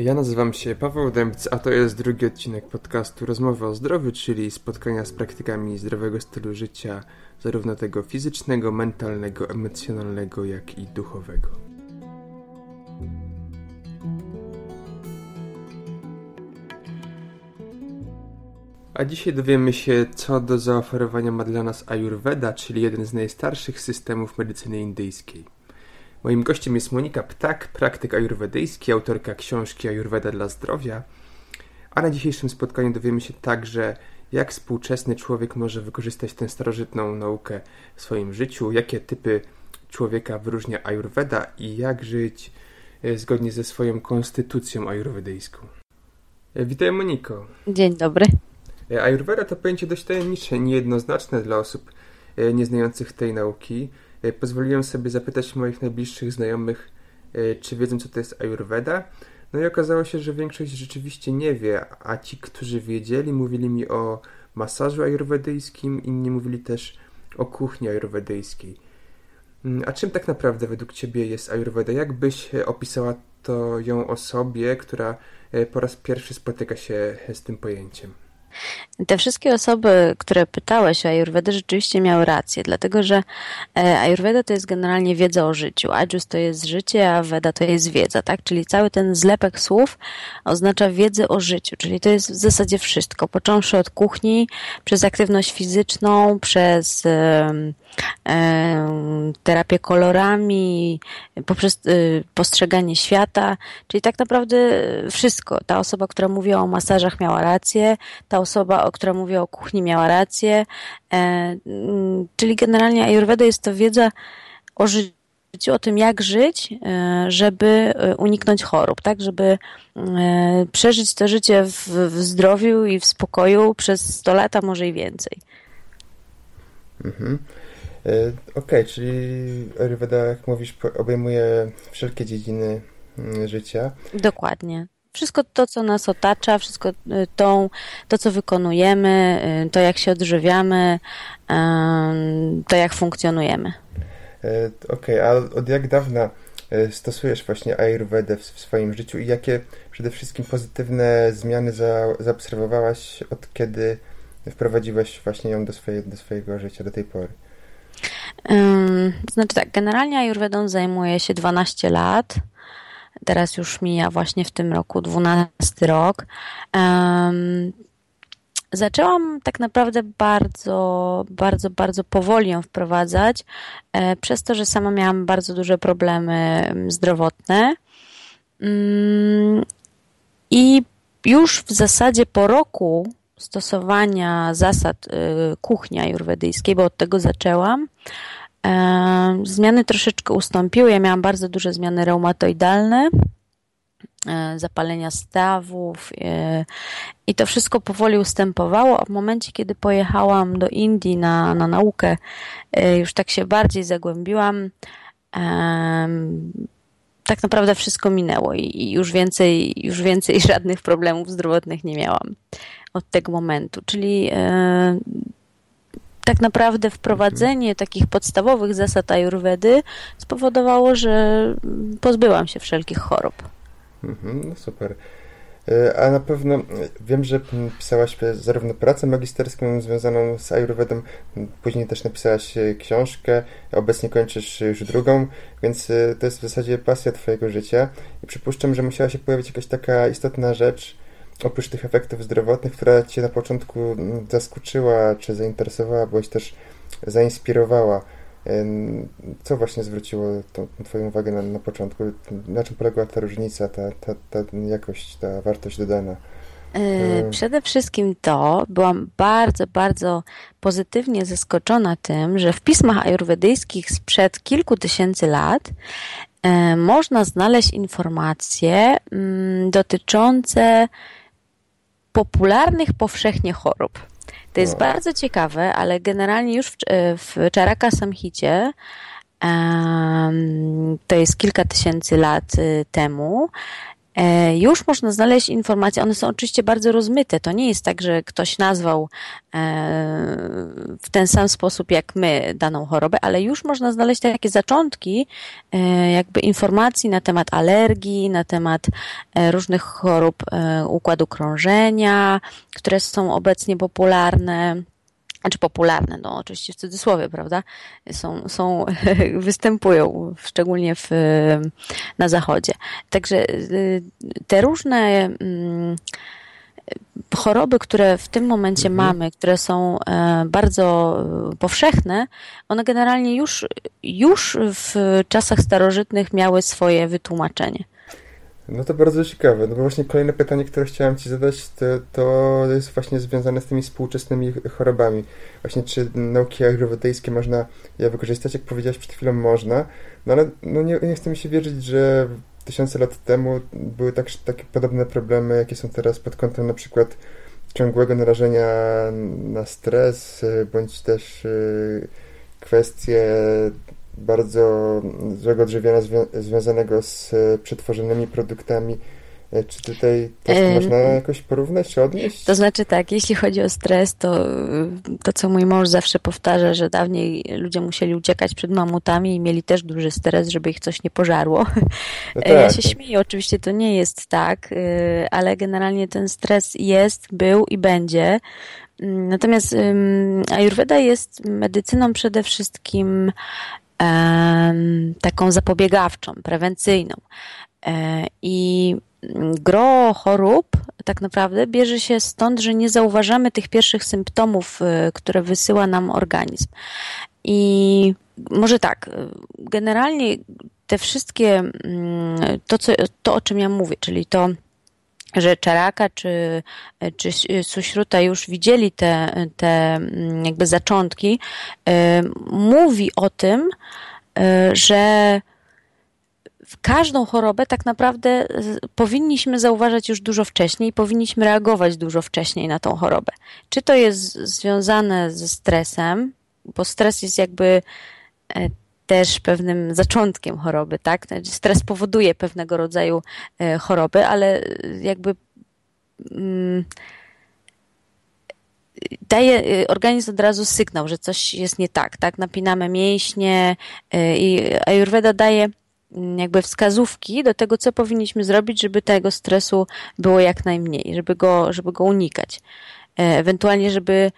Ja nazywam się Paweł Dębc, a to jest drugi odcinek podcastu Rozmowy o zdrowiu, czyli spotkania z praktykami zdrowego stylu życia, zarówno tego fizycznego, mentalnego, emocjonalnego, jak i duchowego. A dzisiaj dowiemy się, co do zaoferowania ma dla nas Ayurveda, czyli jeden z najstarszych systemów medycyny indyjskiej. Moim gościem jest Monika Ptak, praktyk ajurwedyjski, autorka książki Ayurveda dla zdrowia. A na dzisiejszym spotkaniu dowiemy się także, jak współczesny człowiek może wykorzystać tę starożytną naukę w swoim życiu, jakie typy człowieka wyróżnia Ayurveda i jak żyć e, zgodnie ze swoją konstytucją ajurwedyjską. E, witaj Moniko. Dzień dobry. E, Ayurveda to pojęcie dość tajemnicze, niejednoznaczne dla osób nieznających tej nauki. E, pozwoliłem sobie zapytać moich najbliższych znajomych, e, czy wiedzą, co to jest Ayurveda. No i okazało się, że większość rzeczywiście nie wie, a ci, którzy wiedzieli, mówili mi o masażu ajurwedyjskim, inni mówili też o kuchni ajurwedyjskiej. Mm, a czym tak naprawdę według Ciebie jest Ayurveda? Jak byś opisała to ją osobie, która e, po raz pierwszy spotyka się z tym pojęciem? Te wszystkie osoby, które pytałeś o Ayurvedę, rzeczywiście miały rację, dlatego że e, Ayurveda to jest generalnie wiedza o życiu. Ajus to jest życie, a Veda to jest wiedza, tak? Czyli cały ten zlepek słów oznacza wiedzę o życiu, czyli to jest w zasadzie wszystko, począwszy od kuchni, przez aktywność fizyczną, przez terapię kolorami, poprzez y, postrzeganie świata, czyli tak naprawdę wszystko. Ta osoba, która mówiła o masażach miała rację, ta osoba, która mówiła o kuchni miała rację, e, mm, czyli generalnie Ayurveda jest to wiedza o życiu, o tym, jak żyć, e, żeby e, uniknąć chorób, tak, żeby przeżyć to życie w, w zdrowiu i w spokoju przez 100 lat, a może i więcej. Mhm. Okej, okay, czyli Ayurveda, jak mówisz, obejmuje wszelkie dziedziny mm, życia. Dokładnie. Wszystko to, co nas otacza, wszystko e, to, to co wykonujemy, e, to jak się odżywiamy, to jak funkcjonujemy. Okej, okay, a od jak dawna stosujesz właśnie Ayurvedę w swoim życiu i jakie przede wszystkim pozytywne zmiany za, zaobserwowałaś od kiedy wprowadziłaś właśnie ją do, swoje, do swojego życia do tej pory? Znaczy tak, generalnie Ayurvedą zajmuję się 12 lat. Teraz już mija właśnie w tym roku 12 rok. Um, zaczęłam tak naprawdę bardzo, bardzo, bardzo powoli ją wprowadzać, e, przez to, że sama miałam bardzo duże problemy zdrowotne. Um, I już w zasadzie po roku stosowania zasad y, kuchni ajurwedyjskiej, bo od tego zaczęłam. E, zmiany troszeczkę ustąpiły. Ja miałam bardzo duże zmiany reumatoidalne, e, zapalenia stawów e, i to wszystko powoli ustępowało. A w momencie, kiedy pojechałam do Indii na, na naukę, już tak się bardziej zagłębiłam tak naprawdę wszystko minęło i już więcej, już więcej żadnych problemów zdrowotnych nie miałam od tego momentu. Czyli e, tak naprawdę wprowadzenie takich podstawowych zasad ayurvedy spowodowało, że pozbyłam się wszelkich chorób. Mhm, no super. E, a na pewno wiem, że pisałaś zarówno pracę magisterską związaną z Ayurvedą, później też napisałaś e, książkę, obecnie kończysz już drugą, więc e, to jest w zasadzie pasja Twojego życia i przypuszczam, że musiała się pojawić jakaś taka istotna rzecz, oprócz tych efektów zdrowotnych, która Cię na początku zaskoczyła, czy zainteresowała, bądź też zainspirowała. Co właśnie zwróciło tą, Twoją uwagę na, na początku? Na czym poległa ta różnica, ta, ta, ta jakość, ta wartość dodana? E, przede wszystkim to, byłam bardzo, bardzo pozytywnie zaskoczona tym, że w pismach ajurwedyjskich sprzed kilku tysięcy lat e, można znaleźć informacje mm, dotyczące popularnych powszechnie chorób. To jest no. bardzo ciekawe, ale generalnie już w, w Czaraka Samhicie to jest kilka tysięcy lat y, temu E, już można znaleźć informacje, one są oczywiście bardzo rozmyte. To nie jest tak, że ktoś nazwał e, w ten sam sposób jak my daną chorobę, ale już można znaleźć takie zaczątki e, jakby informacji na temat alergii, na temat różnych chorób układu krążenia, które są obecnie popularne znaczy popularne, no oczywiście w cudzysłowie, prawda, są, są występują, szczególnie w, na zachodzie. Także y, te różne mm, choroby, które w tym momencie mhm. mamy, które są e, bardzo powszechne, one generalnie już, już w czasach starożytnych miały swoje wytłumaczenie. No to bardzo ciekawe, no bo właśnie kolejne pytanie, które chciałem Ci zadać, to, to jest właśnie związane z tymi współczesnymi chorobami. Właśnie czy nauki ayurvedyjskie można je wykorzystać? Jak powiedziałeś przed chwilą, można, no ale no nie, nie chcę mi się wierzyć, że tysiące lat temu były tak, takie podobne problemy, jakie są teraz pod kątem na przykład ciągłego narażenia na stres, bądź też y, kwestie bardzo złego odżywiania zwią związanego z e, przetworzonymi produktami. E, czy tutaj też można jakoś porównać, czy odnieść? To znaczy tak, jeśli chodzi o stres, to to, co mój mąż zawsze powtarza, że dawniej ludzie musieli uciekać przed mamutami i mieli też duży stres, żeby ich coś nie pożarło. No tak. Ja się śmieję, oczywiście to nie jest tak, ale generalnie ten stres jest, był i będzie. Natomiast Ayurveda jest medycyną przede wszystkim taką zapobiegawczą, prewencyjną. E, I gro chorób tak naprawdę bierze się stąd, że nie zauważamy tych pierwszych symptomów, e, które wysyła nam organizm. I może tak, generalnie te wszystkie, mm, to, co, to o czym ja mówię, czyli to, że Czaraka czy, czy Suśruta już widzieli te, te mm, jakby zaczątki, mówi o tym, e, że w każdą chorobę tak naprawdę powinniśmy zauważać już dużo wcześniej powinniśmy reagować dużo wcześniej na tą chorobę. Czy to jest związane ze stresem, bo stres jest jakby e, też pewnym zaczątkiem choroby, tak? Stres powoduje pewnego rodzaju e, choroby, ale jakby mm, daje e, organizm od razu sygnał, że coś jest nie tak, tak? Napinamy mięśnie e, i Ayurveda daje mm, jakby wskazówki do tego, co powinniśmy zrobić, żeby tego stresu było jak najmniej, żeby go, żeby go unikać. Ewentualnie, żeby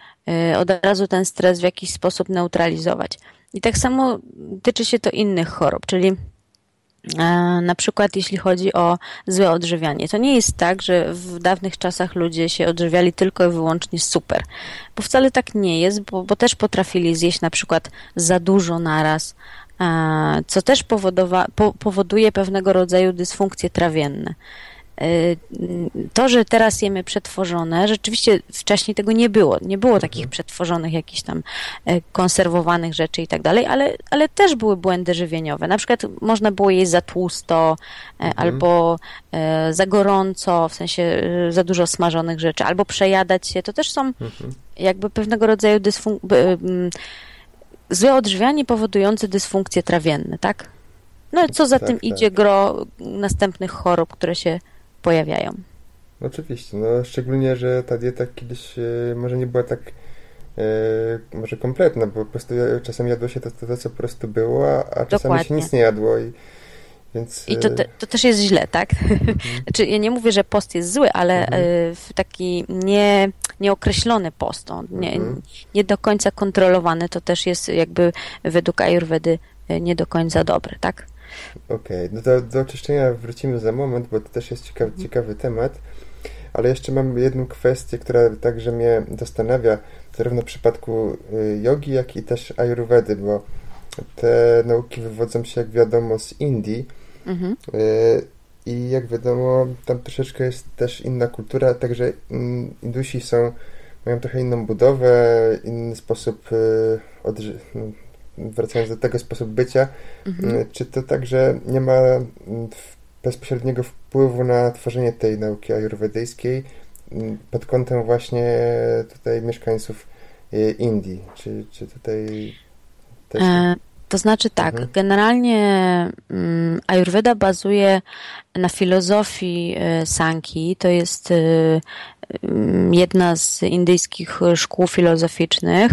od razu ten stres w jakiś sposób neutralizować. I tak samo tyczy się to innych chorób, czyli e, na przykład jeśli chodzi o złe odżywianie. To nie jest tak, że w dawnych czasach ludzie się odżywiali tylko i wyłącznie super, bo wcale tak nie jest, bo, bo też potrafili zjeść na przykład za dużo naraz, e, co też powoduje pewnego rodzaju dysfunkcje trawienne. Y, to, że teraz jemy przetworzone, rzeczywiście wcześniej tego nie było. Nie było takich mhm. przetworzonych, jakichś tam e, konserwowanych rzeczy i tak dalej, ale, ale też były błędy żywieniowe. Na przykład można było jeść za tłusto e, mhm. albo e, za gorąco, w sensie za dużo smażonych rzeczy, albo przejadać się. To też są mhm. jakby pewnego rodzaju dysfunkcje złe odżywianie powodujące dysfunkcje trawienne, tak? No co za tak, tym tak. idzie gro następnych chorób, które się pojawiają. Oczywiście, no szczególnie, że ta dieta kiedyś e, może nie była tak e, może kompletna, bo po prostu czasem jadło się to, to, to co po prostu było, a czasami Dokładnie. się nic nie jadło i więc... I to, te, to też jest źle, tak? Mhm. znaczy, ja nie mówię, że post jest zły, ale mhm. E, taki nie, nieokreślony post, on nie, mhm. nie do końca kontrolowany, to też jest jakby według Ayurvedy nie do końca dobre, tak? Okej, okay. no do, do oczyszczenia wrócimy za moment, bo to też jest ciekawy, mhm. ciekawy temat. Ale jeszcze mam jedną kwestię, która także mnie zastanawia, zarówno w przypadku y, jogi, jak i też ayurvedy, bo te nauki wywodzą się, jak wiadomo, z Indii. Mhm. Y, I jak wiadomo, tam troszeczkę jest też inna kultura, także Indusi są, mają trochę inną budowę, inny sposób y, odży- wracając do tego sposobu bycia, mhm. Y, czy to także nie ma mm, bezpośredniego wpływu na tworzenie tej nauki ajurwedyjskiej mm, pod kątem właśnie tutaj mieszkańców y, Indii? Czy, czy tutaj też... E, to znaczy tak, mhm. generalnie um, Ayurveda bazuje na filozofii y, Sanki, to jest jedna z indyjskich szkół filozoficznych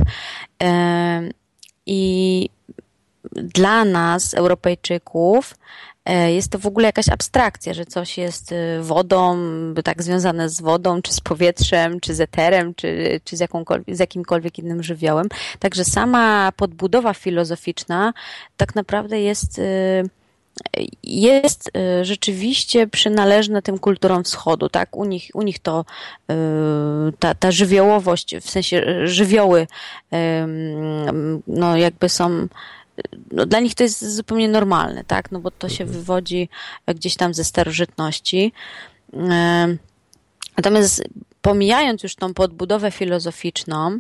i dla nas, Europejczyków, e, jest to w ogóle jakaś abstrakcja, że coś jest e, wodą, tak związane z wodą, czy z powietrzem, czy z eterem, czy, czy z, z jakimkolwiek innym żywiołem. Także sama podbudowa filozoficzna tak naprawdę jest e, jest rzeczywiście przynależna tym kulturom wschodu, tak? U nich, u nich to ta, ta żywiołowość, w sensie żywioły, no jakby są no, dla nich to jest zupełnie normalne, tak? No bo to się mhm. wywodzi gdzieś tam ze starożytności. Natomiast pomijając już tą podbudowę filozoficzną,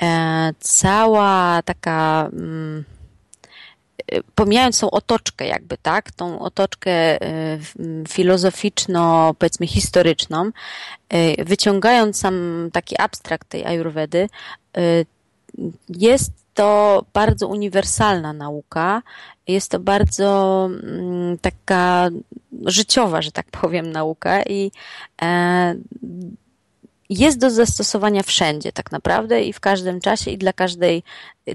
e, cała taka mm, pomijając tą otoczkę jakby, tak, tą otoczkę e, filozoficzno, powiedzmy historyczną, e, wyciągając sam taki abstrakt tej ayurvedy, jest to bardzo uniwersalna nauka. Jest to bardzo mm, taka życiowa, że tak powiem, nauka i e, jest do zastosowania wszędzie tak naprawdę i w każdym czasie i dla każdej,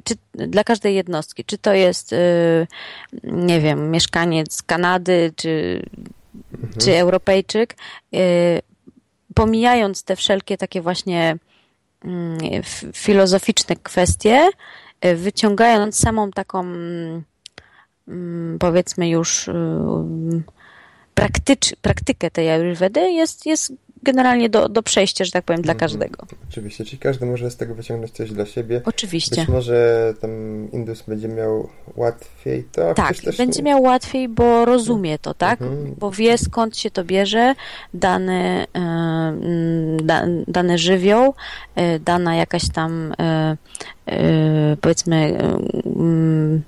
czy, dla każdej jednostki. Czy to jest, y, nie wiem, mieszkaniec Kanady, czy, mhm. czy Europejczyk. Y, pomijając te wszelkie takie właśnie mm, filozoficzne kwestie, E, wyciągając samą taką, mm, powiedzmy już, y, praktycz, praktykę tej ayurvedy jest, jest generalnie do, do przejścia, że tak powiem, dla mhm. każdego. Oczywiście, czyli każdy może z tego wyciągnąć coś dla siebie. Oczywiście. Być może tam Indus będzie miał łatwiej to. Tak, będzie nie... miał łatwiej, bo rozumie to, tak? Mhm. Bo wie skąd się to bierze, dany, e, da, dany żywioł, e, dana jakaś tam e, powiedzmy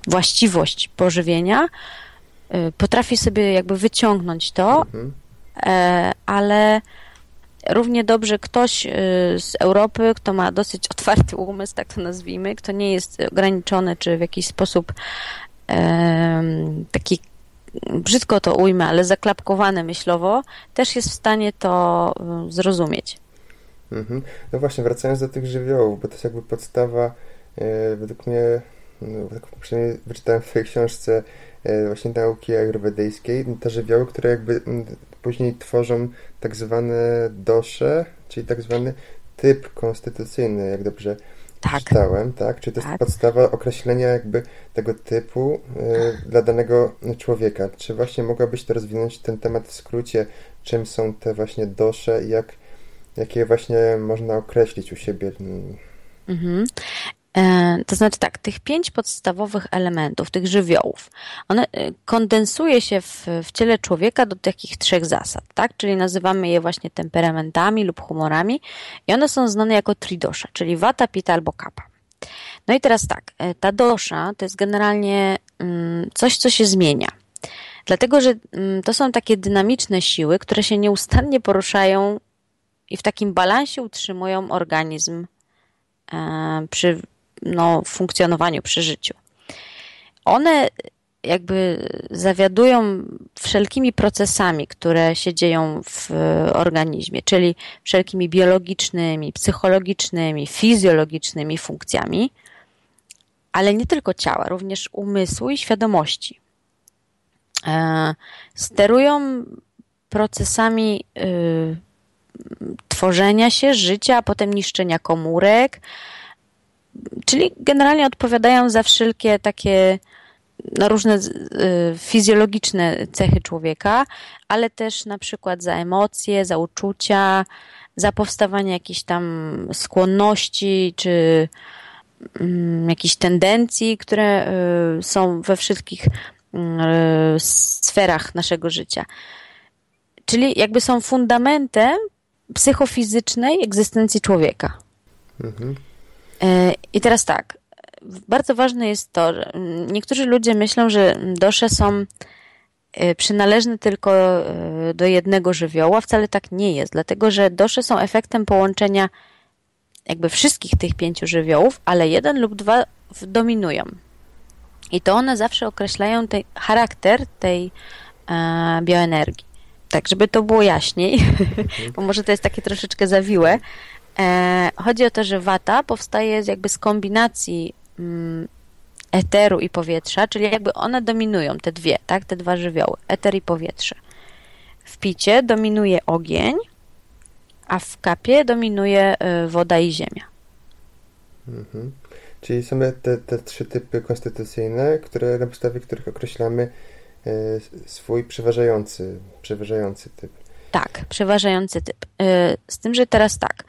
właściwość pożywienia, potrafi sobie jakby wyciągnąć to, mhm. ale równie dobrze ktoś y, z Europy, kto ma dosyć otwarty umysł, tak to nazwijmy, kto nie jest ograniczony, czy w jakiś sposób taki brzydko to ujmę, ale zaklapkowany myślowo, też jest w stanie to y, zrozumieć. Mhm. No właśnie, wracając do tych żywiołów, bo to jest jakby podstawa, e, według mnie, no, przynajmniej wyczytałem w swojej książce właśnie nauki ajurwedyjskiej, te żywioły, które jakby później tworzą tak zwane dosze, czyli tak zwany typ konstytucyjny, jak dobrze tak. czytałem, tak? Czyli to tak. jest podstawa określenia jakby tego typu y, dla danego człowieka. Czy właśnie mogłabyś to rozwinąć ten temat w skrócie, czym są te właśnie dosze i jak, jakie właśnie można określić u siebie? Mhm. E, to znaczy tak, tych pięć podstawowych elementów, tych żywiołów, one e, kondensuje się w, w ciele człowieka do takich trzech zasad, tak? Czyli nazywamy je właśnie temperamentami lub humorami i one są znane jako tridosza, czyli vata, pita albo kappa. No i teraz tak, e, ta dosza to jest generalnie mm, coś, co się zmienia. Dlatego, że mm, to są takie dynamiczne siły, które się nieustannie poruszają i w takim balansie utrzymują organizm przy no, funkcjonowaniu, przy życiu. One jakby zawiadują wszelkimi procesami, które się dzieją w organizmie, czyli wszelkimi biologicznymi, psychologicznymi, fizjologicznymi funkcjami, ale nie tylko ciała, również umysłu i świadomości. E, sterują procesami y, tworzenia się, życia, a potem niszczenia komórek, czyli generalnie odpowiadają za wszelkie takie no, różne y, fizjologiczne cechy człowieka, ale też na przykład za emocje, za uczucia, za powstawanie jakichś tam skłonności czy y, jakichś tendencji, które y, są we wszystkich y, sferach naszego życia. Czyli jakby są fundamentem psychofizycznej egzystencji człowieka. Mhm. E, I teraz tak, bardzo ważne jest to, że niektórzy ludzie myślą, że dosze są e, przynależne tylko e, do jednego żywioła, wcale tak nie jest, dlatego że dosze są efektem połączenia jakby wszystkich tych pięciu żywiołów, ale jeden lub dwa dominują. I to one zawsze określają tej, charakter tej bioenergii. Tak, żeby to było jaśniej, bo może to jest takie troszeczkę zawiłe. E, chodzi o to, że wata powstaje jakby z kombinacji mm, eteru i powietrza, czyli jakby one dominują, te dwie, tak, te dwa żywioły, eter i powietrze. W picie dominuje ogień, a w kapie dominuje y, woda i ziemia. Mhm. Czyli są te, te trzy typy konstytucyjne, które, na podstawie których określamy e, swój przeważający, przeważający typ. Tak, przeważający typ. E, z tym, że teraz tak,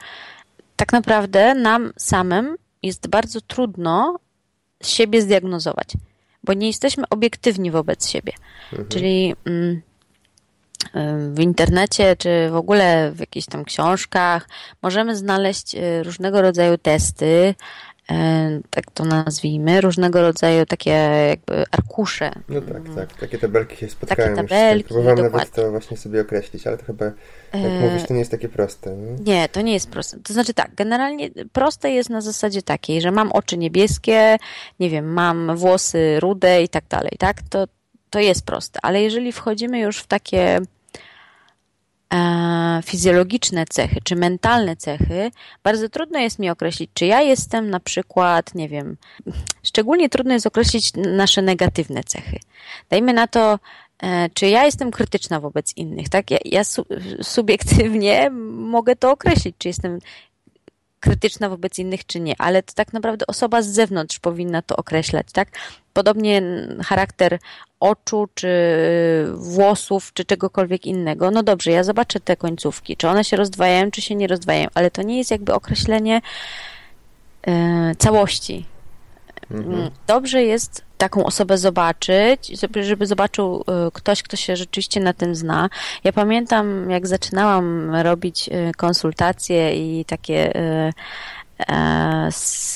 tak naprawdę nam samym jest bardzo trudno siebie zdiagnozować, bo nie jesteśmy obiektywni wobec siebie. Mhm. Czyli mm, w internecie, czy w ogóle w jakichś tam książkach możemy znaleźć e, różnego rodzaju testy, tak to nazwijmy, różnego rodzaju takie jakby arkusze. No tak, mm. tak, takie tabelki się spotkałem takie tabelki, Próbowałem dokładnie. nawet to właśnie sobie określić, ale to chyba, jak e... mówisz, to nie jest takie proste. Nie? nie, to nie jest proste. To znaczy tak, generalnie proste jest na zasadzie takiej, że mam oczy niebieskie, nie wiem, mam włosy rude i tak dalej, tak? To, to jest proste, ale jeżeli wchodzimy już w takie E, fizjologiczne cechy czy mentalne cechy, bardzo trudno jest mi określić, czy ja jestem na przykład, nie wiem, szczególnie trudno jest określić nasze negatywne cechy. Dajmy na to, e, czy ja jestem krytyczna wobec innych, tak? Ja, ja subiektywnie mogę to określić, czy jestem krytyczna wobec innych, czy nie, ale to tak naprawdę osoba z zewnątrz powinna to określać, tak? Podobnie charakter oczu, czy włosów, czy czegokolwiek innego. No dobrze, ja zobaczę te końcówki, czy one się rozdwajają, czy się nie rozdwajają, ale to nie jest jakby określenie yy, całości. Mhm. Mm, dobrze jest taką osobę zobaczyć, żeby zobaczył y, ktoś, kto się rzeczywiście na tym zna. Ja pamiętam, jak zaczynałam robić y, konsultacje i takie y, E,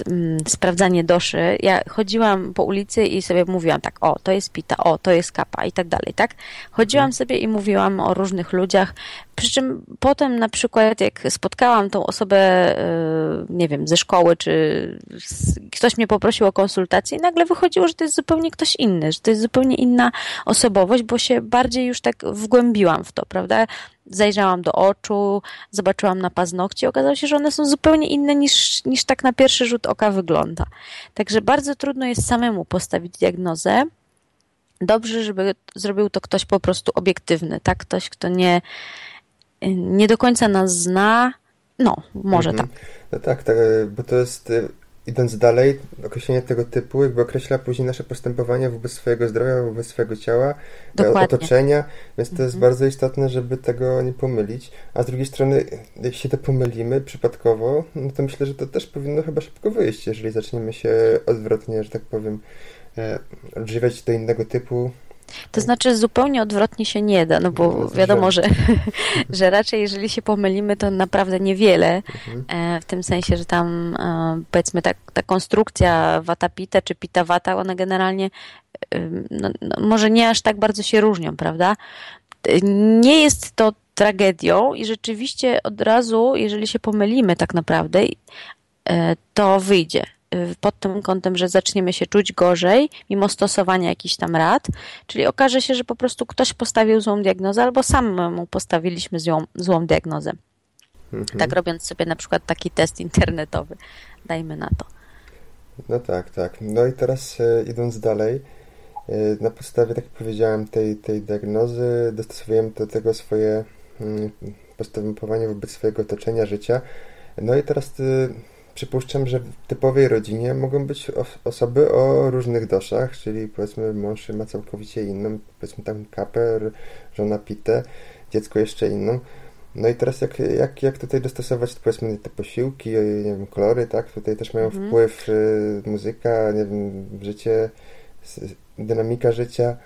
mm, sprawdzanie doszy. Ja chodziłam po ulicy i sobie mówiłam tak, o, to jest pita, o, to jest kapa i tak dalej, tak? Chodziłam mhm. sobie i mówiłam o różnych ludziach, przy czym potem na przykład jak spotkałam tą osobę, e, nie wiem, ze szkoły, czy ktoś mnie poprosił o konsultację i nagle wychodziło, że to jest zupełnie ktoś inny, że to jest zupełnie inna osobowość, bo się bardziej już tak wgłębiłam w to, prawda? zajrzałam do oczu, zobaczyłam na paznokcie, okazało się, że one są zupełnie inne niż, niż tak na pierwszy rzut oka wygląda. Także bardzo trudno jest samemu postawić diagnozę. Dobrze, żeby zrobił to ktoś po prostu obiektywny, tak? Ktoś, kto nie, nie do końca nas zna. No, może mhm. tak. No tak, tak, bo to jest idąc dalej, określenie tego typu jakby określa później nasze postępowanie wobec swojego zdrowia, wobec swojego ciała, e, Dokładnie. otoczenia, więc to jest mhm. bardzo istotne, żeby tego nie pomylić. A z drugiej strony, jeśli się to pomylimy przypadkowo, no to myślę, że to też powinno chyba szybko wyjść, jeżeli zaczniemy się odwrotnie, że tak powiem, e, odżywiać do innego typu to znaczy zupełnie odwrotnie się nie da, no bo no, wiadomo, że, że raczej jeżeli się pomylimy, to naprawdę niewiele, mhm. e, w tym sensie, że tam e, powiedzmy ta, ta konstrukcja wata pita czy pita wata, one generalnie no, no, może nie aż tak bardzo się różnią, prawda? Nie jest to tragedią i rzeczywiście od razu, jeżeli się pomylimy tak naprawdę, e, to wyjdzie. Y, pod tym kątem, że zaczniemy się czuć gorzej, mimo stosowania jakichś tam rad, czyli okaże się, że po prostu ktoś postawił złą diagnozę, albo samemu postawiliśmy złą, złą diagnozę. Mhm. Tak robiąc sobie na przykład taki test internetowy. Dajmy na to. No tak, tak. No i teraz e, idąc dalej, e, na podstawie, tak jak powiedziałem, tej, tej diagnozy dostosowujemy do tego swoje mm, postępowanie wobec swojego otoczenia, życia. No i teraz e, Przypuszczam, że w typowej rodzinie mogą być osoby o różnych doszach, czyli powiedzmy mąż ma całkowicie inną, powiedzmy tam kaper, żona pitę, dziecko jeszcze inną. No i teraz jak, jak, jak tutaj dostosować powiedzmy te posiłki, nie wiem, kolory, tak? Tutaj też mają mhm. wpływ y, muzyka, nie wiem, życie, dynamika życia.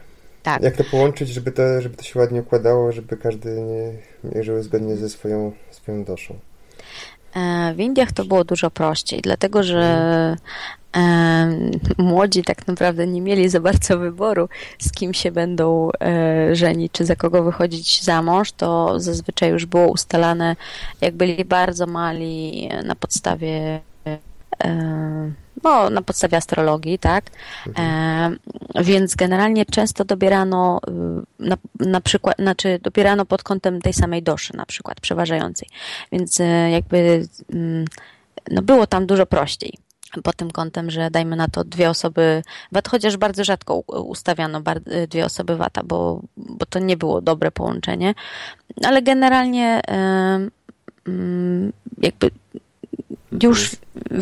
Tak. Jak to połączyć, żeby to, żeby to się ładnie układało, żeby każdy nie, nie żył zgodnie ze swoją, swoją doszą? E, w Indiach to było dużo prościej, dlatego że e, młodzi tak naprawdę nie mieli za bardzo wyboru, z kim się będą e, żenić, czy za kogo wychodzić za mąż. To zazwyczaj już było ustalane, jak byli bardzo mali, na podstawie no, na podstawie astrologii, tak? Mhm. E, więc generalnie często dobierano y, na, na przykład, znaczy dobierano pod kątem tej samej doszy na przykład, przeważającej. Więc e, jakby mm, no było tam dużo prościej pod tym kątem, że dajmy na to dwie osoby VAT, chociaż bardzo rzadko ustawiano dwie osoby VAT, bo, bo to nie było dobre połączenie, ale generalnie mm, jakby już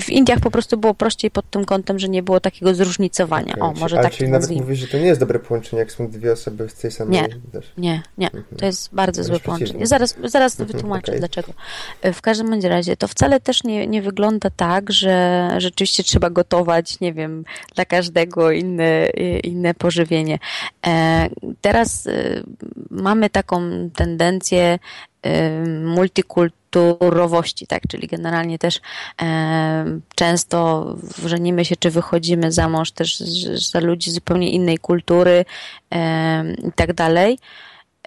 w Indiach po prostu było prościej pod tym kątem, że nie było takiego zróżnicowania. Okay. O, może tak czyli nawet mówisz, że to nie jest dobre połączenie, jak są dwie osoby z tej samej... Nie, też. nie, nie. Mhm. To jest bardzo złe połączenie. Zaraz, zaraz mhm, wytłumaczę, okay. dlaczego. E, w każdym bądź razie to wcale też nie, nie wygląda tak, że rzeczywiście trzeba gotować, nie wiem, dla każdego inne, inne pożywienie. E, teraz e, mamy taką tendencję multikulturowości, tak, czyli generalnie też e, często żenimy się, czy wychodzimy za mąż też za ludzi zupełnie innej kultury e, i tak dalej.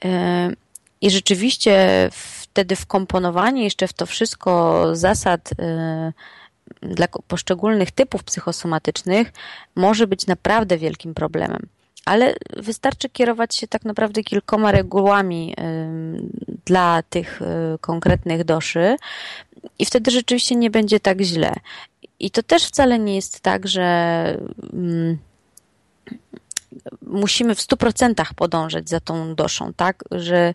E, I rzeczywiście wtedy wkomponowanie jeszcze w to wszystko zasad dla poszczególnych typów psychosomatycznych może być naprawdę wielkim problemem ale wystarczy kierować się tak naprawdę kilkoma regułami dla tych y, konkretnych doszy i wtedy rzeczywiście nie będzie tak źle. I to też wcale nie jest tak, że musimy w 100% podążać za tą doszą, tak? Że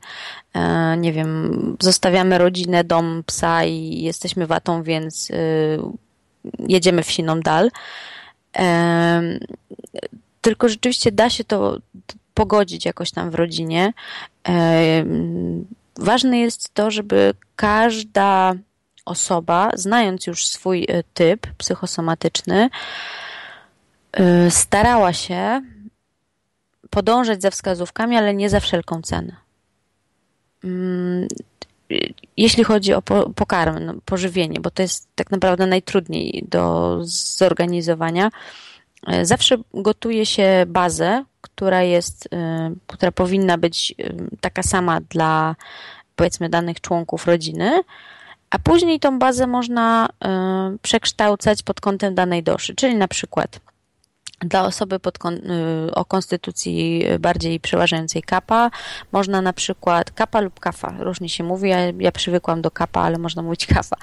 e, nie wiem, zostawiamy rodzinę, dom, psa i jesteśmy watą, więc y, jedziemy w siną dal tylko rzeczywiście da się to pogodzić jakoś tam w rodzinie. E, ważne jest to, żeby każda osoba, znając już swój e, typ psychosomatyczny, e, starała się podążać za wskazówkami, ale nie za wszelką cenę. Mm, jeśli chodzi o pokarm, no, pożywienie, bo to jest tak naprawdę najtrudniej do zorganizowania, E, zawsze gotuje się bazę, która jest, e, która powinna być e, taka sama dla powiedzmy danych członków rodziny, a później tą bazę można przekształcać pod kątem danej doszy, czyli na przykład dla osoby pod, o konstytucji bardziej przeważającej kapa można na przykład kapa lub kafa, różnie się mówi, ja, ja przywykłam do kapa, ale można mówić kafa.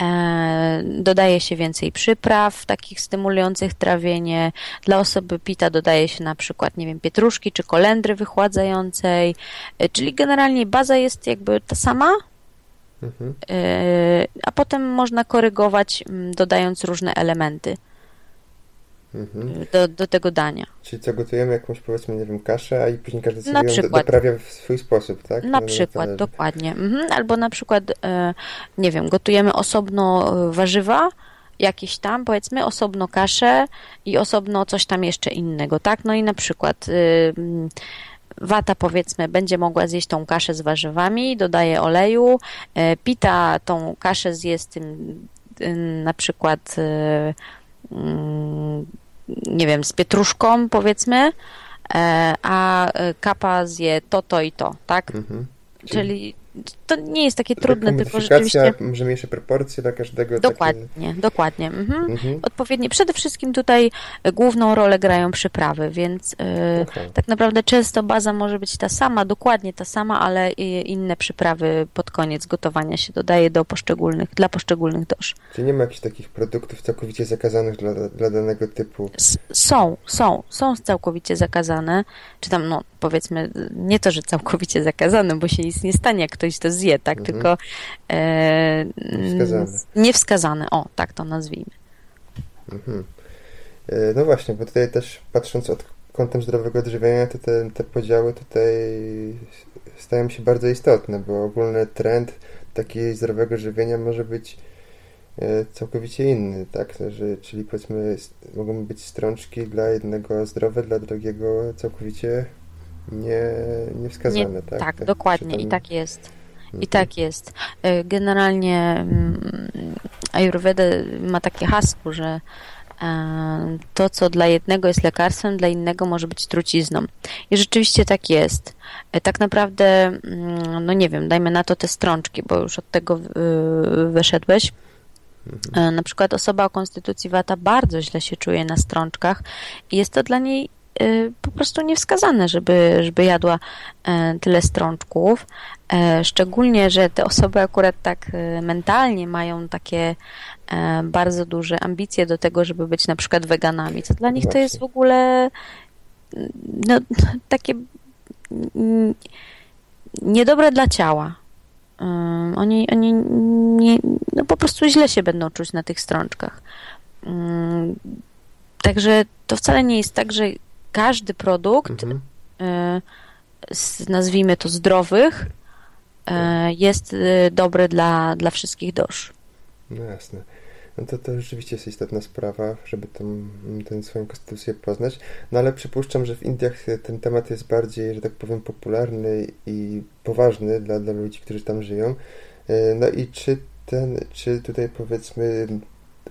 E, dodaje się więcej przypraw takich stymulujących trawienie. Dla osoby pita dodaje się na przykład, nie wiem, pietruszki czy kolendry wychładzającej, e, czyli generalnie baza jest jakby ta sama, mhm. E, a potem można korygować dodając różne elementy. Mhm. do, do tego dania. Czyli co, gotujemy jakąś powiedzmy, nie wiem, kaszę, a i później każdy sobie ją doprawia w swój sposób, tak? Na no, przykład, dokładnie. Mhm. Albo na przykład, e, nie wiem, gotujemy osobno e, warzywa, jakieś tam, powiedzmy, osobno kaszę i osobno coś tam jeszcze innego, tak? No i na przykład y, wata powiedzmy będzie mogła zjeść tą kaszę z warzywami, dodaje oleju, e, pita tą kaszę zje z tym y, na przykład y, mm, nie wiem, z pietruszką powiedzmy, e, a kapa zje to, to i to, tak? Mhm. Czyli to nie jest takie trudne, tylko rzeczywiście... może mniejsze proporcje dla każdego. Dokładnie, takie... dokładnie. Mhm. Mhm. Odpowiednie. Przede wszystkim tutaj główną rolę grają przyprawy, więc e, okay. tak naprawdę często baza może być ta sama, dokładnie ta sama, ale inne przyprawy pod koniec gotowania się dodaje do poszczególnych, dla poszczególnych dosz. Czy nie ma jakichś takich produktów całkowicie zakazanych dla, dla danego typu? S są, są, są całkowicie zakazane, czy tam, no powiedzmy, nie to, że całkowicie zakazane, bo się nic nie stanie, jak ktoś to zje, tak? Mhm. Tylko e, niewskazane. niewskazane. O, tak to nazwijmy. Mhm. E, no właśnie, bo tutaj też patrząc od kątem zdrowego odżywiania, to te, te podziały tutaj stają się bardzo istotne, bo ogólny trend takiego zdrowego żywienia może być e, całkowicie inny, tak? Że, czyli powiedzmy mogą być strączki dla jednego zdrowe, dla drugiego całkowicie nie, niewskazane, nie, tak? Tak, tak dokładnie i tak jest. I tak jest. E, generalnie mm, Ayurveda ma takie hasło, że e, to, co dla jednego jest lekarstwem, dla innego może być trucizną. I rzeczywiście tak jest. E, tak naprawdę, mm, no nie wiem, dajmy na to te strączki, bo już od tego wyszedłeś. Mhm. Na przykład osoba o konstytucji wata bardzo źle się czuje na strączkach i jest to dla niej y, po prostu niewskazane, żeby, żeby jadła e, tyle strączków. E, szczególnie, że te osoby akurat tak e, mentalnie mają takie bardzo duże ambicje do tego, żeby być na przykład weganami, co dla nich to jest w ogóle no, takie niedobre dla ciała. Oni, oni nie, no po prostu źle się będą czuć na tych strączkach. Także to wcale nie jest tak, że każdy produkt, mhm. z, nazwijmy to zdrowych, tak. jest y, dobry dla, dla wszystkich dosz. No jasne. No to, to rzeczywiście jest istotna sprawa, żeby tą, tę swoją konstytucję poznać. No ale przypuszczam, że w Indiach ten temat jest bardziej, że tak powiem, popularny i poważny dla, dla ludzi, którzy tam żyją. E, no i czy ten, czy tutaj powiedzmy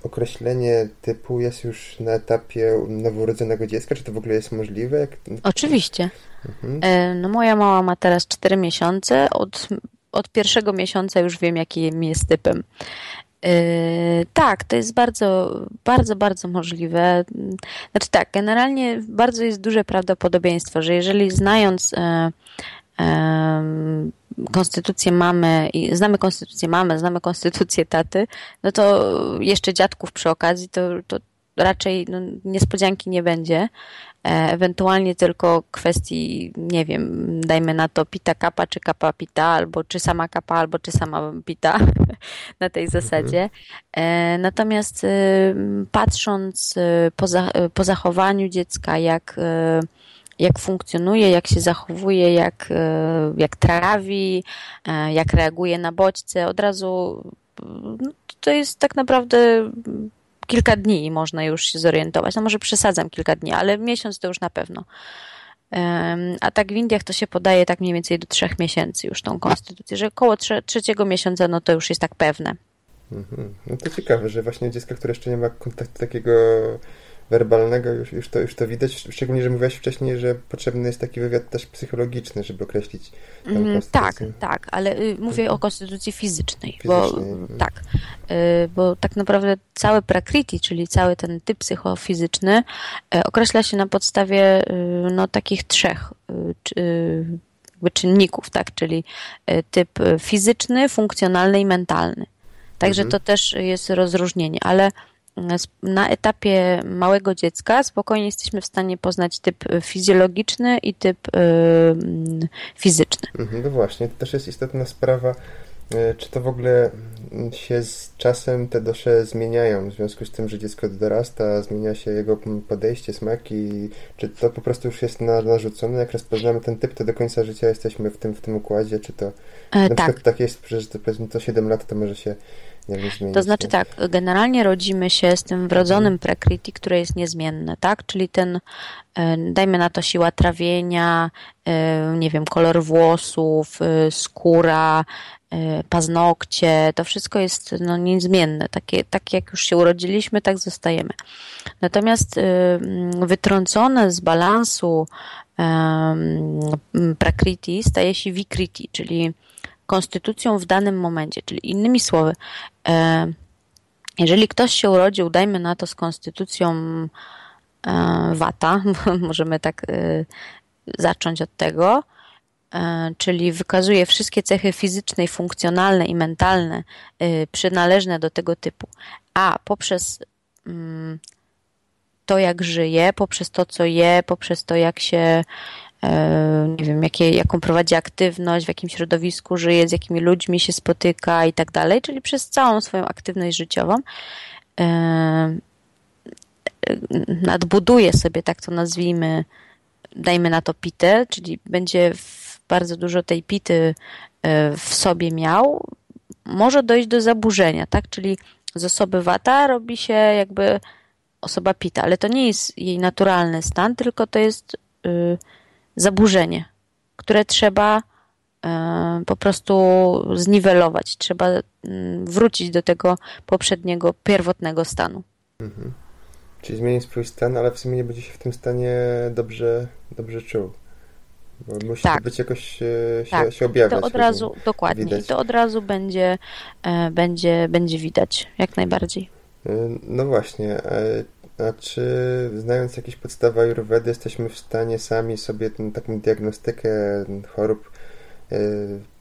określenie typu jest już na etapie noworodzonego dziecka? Czy to w ogóle jest możliwe? Jak... Oczywiście. Mhm. E, no moja mała ma teraz 4 miesiące. Od, od pierwszego miesiąca już wiem, jakim jest typem. Yy, tak, to jest bardzo, bardzo, bardzo możliwe. Znaczy tak, generalnie bardzo jest duże prawdopodobieństwo, że jeżeli znając e, konstytucję mamy i znamy konstytucję mamy, znamy konstytucję taty, no to jeszcze dziadków przy okazji, to, to raczej no, niespodzianki nie będzie. E, ewentualnie tylko kwestii, nie wiem, dajmy na to pita kapa, czy kapa pita, albo czy sama kapa, albo czy sama pita na tej mhm. zasadzie. E, natomiast y, patrząc y, y, po zachowaniu dziecka, jak jak funkcjonuje, jak się zachowuje, jak, jak trawi, jak reaguje na bodźce, od razu no, to jest tak naprawdę kilka dni można już się zorientować. No może przesadzam kilka dni, ale miesiąc to już na pewno. A tak w Indiach to się podaje tak mniej więcej do trzech miesięcy już tą konstytucję, że około trze trzeciego miesiąca no to już jest tak pewne. Mhm. No to ciekawe, że właśnie dziecko, które jeszcze nie ma kontaktu takiego werbalnego, już, już, to, już to widać, szczególnie, że mówiłaś wcześniej, że potrzebny jest taki wywiad też psychologiczny, żeby określić mm, Tak, tak, ale y, mówię o konstytucji fizycznej, fizycznej. bo mhm. tak, y, bo tak naprawdę cały prakriti, czyli cały ten typ psychofizyczny y, określa się na podstawie no, takich trzech czynników, tak, czyli typ fizyczny, funkcjonalny i mentalny. Także mhm. to też jest rozróżnienie, ale na etapie małego dziecka spokojnie jesteśmy w stanie poznać typ fizjologiczny i typ yy, fizyczny. Mhm, no właśnie, to też jest istotna sprawa, e, czy to w ogóle się z czasem te dosze zmieniają, w związku z tym, że dziecko dorasta, zmienia się jego podejście, smaki, czy to po prostu już jest narzucone, jak rozpoznamy ten typ, to do końca życia jesteśmy w tym, w tym układzie, czy to e, na tak. przykład tak jest, że to powiedzmy to 7 lat, to może się to znaczy tak, generalnie rodzimy się z tym wrodzonym prekriti, które jest niezmienne, tak? Czyli ten, e, dajmy na to siła trawienia, e, nie wiem, kolor włosów, e, skóra, paznokcie, to wszystko jest no, niezmienne. Takie, tak jak już się urodziliśmy, tak zostajemy. Natomiast wytrącone z balansu prakriti staje się vikriti, czyli konstytucją w danym momencie. Czyli innymi słowy, e, jeżeli ktoś się urodził, dajmy na to z konstytucją e, Wata, możemy tak e, zacząć od tego, czyli wykazuje wszystkie cechy fizyczne, funkcjonalne i mentalne przynależne do tego typu, a poprzez mm, to, jak żyje, poprzez to, co je, poprzez to, jak się E, nie wiem, jakie, jaką prowadzi aktywność, w jakim środowisku żyje, z jakimi ludźmi się spotyka i tak dalej, czyli przez całą swoją aktywność życiową e, nadbuduje sobie, tak to nazwijmy, dajmy na to pitę, czyli będzie bardzo dużo tej pity e, w sobie miał, może dojść do zaburzenia, tak? Czyli z osoby wata robi się jakby osoba pita, ale to nie jest jej naturalny stan, tylko to jest y, zaburzenie, które trzeba e, po prostu zniwelować. Trzeba wrócić do tego poprzedniego, pierwotnego stanu. Mhm. Czyli zmienić swój stan, ale w sumie nie będzie się w tym stanie dobrze, dobrze czuł. Bo musi tak. być jakoś się, tak. się objawiać. To od razu, dokładnie. Widać. to od razu będzie, będzie, będzie widać, jak najbardziej. No właśnie. A czy znając jakieś podstawy Ayurvedy jesteśmy w stanie sami sobie tą taką diagnostykę chorób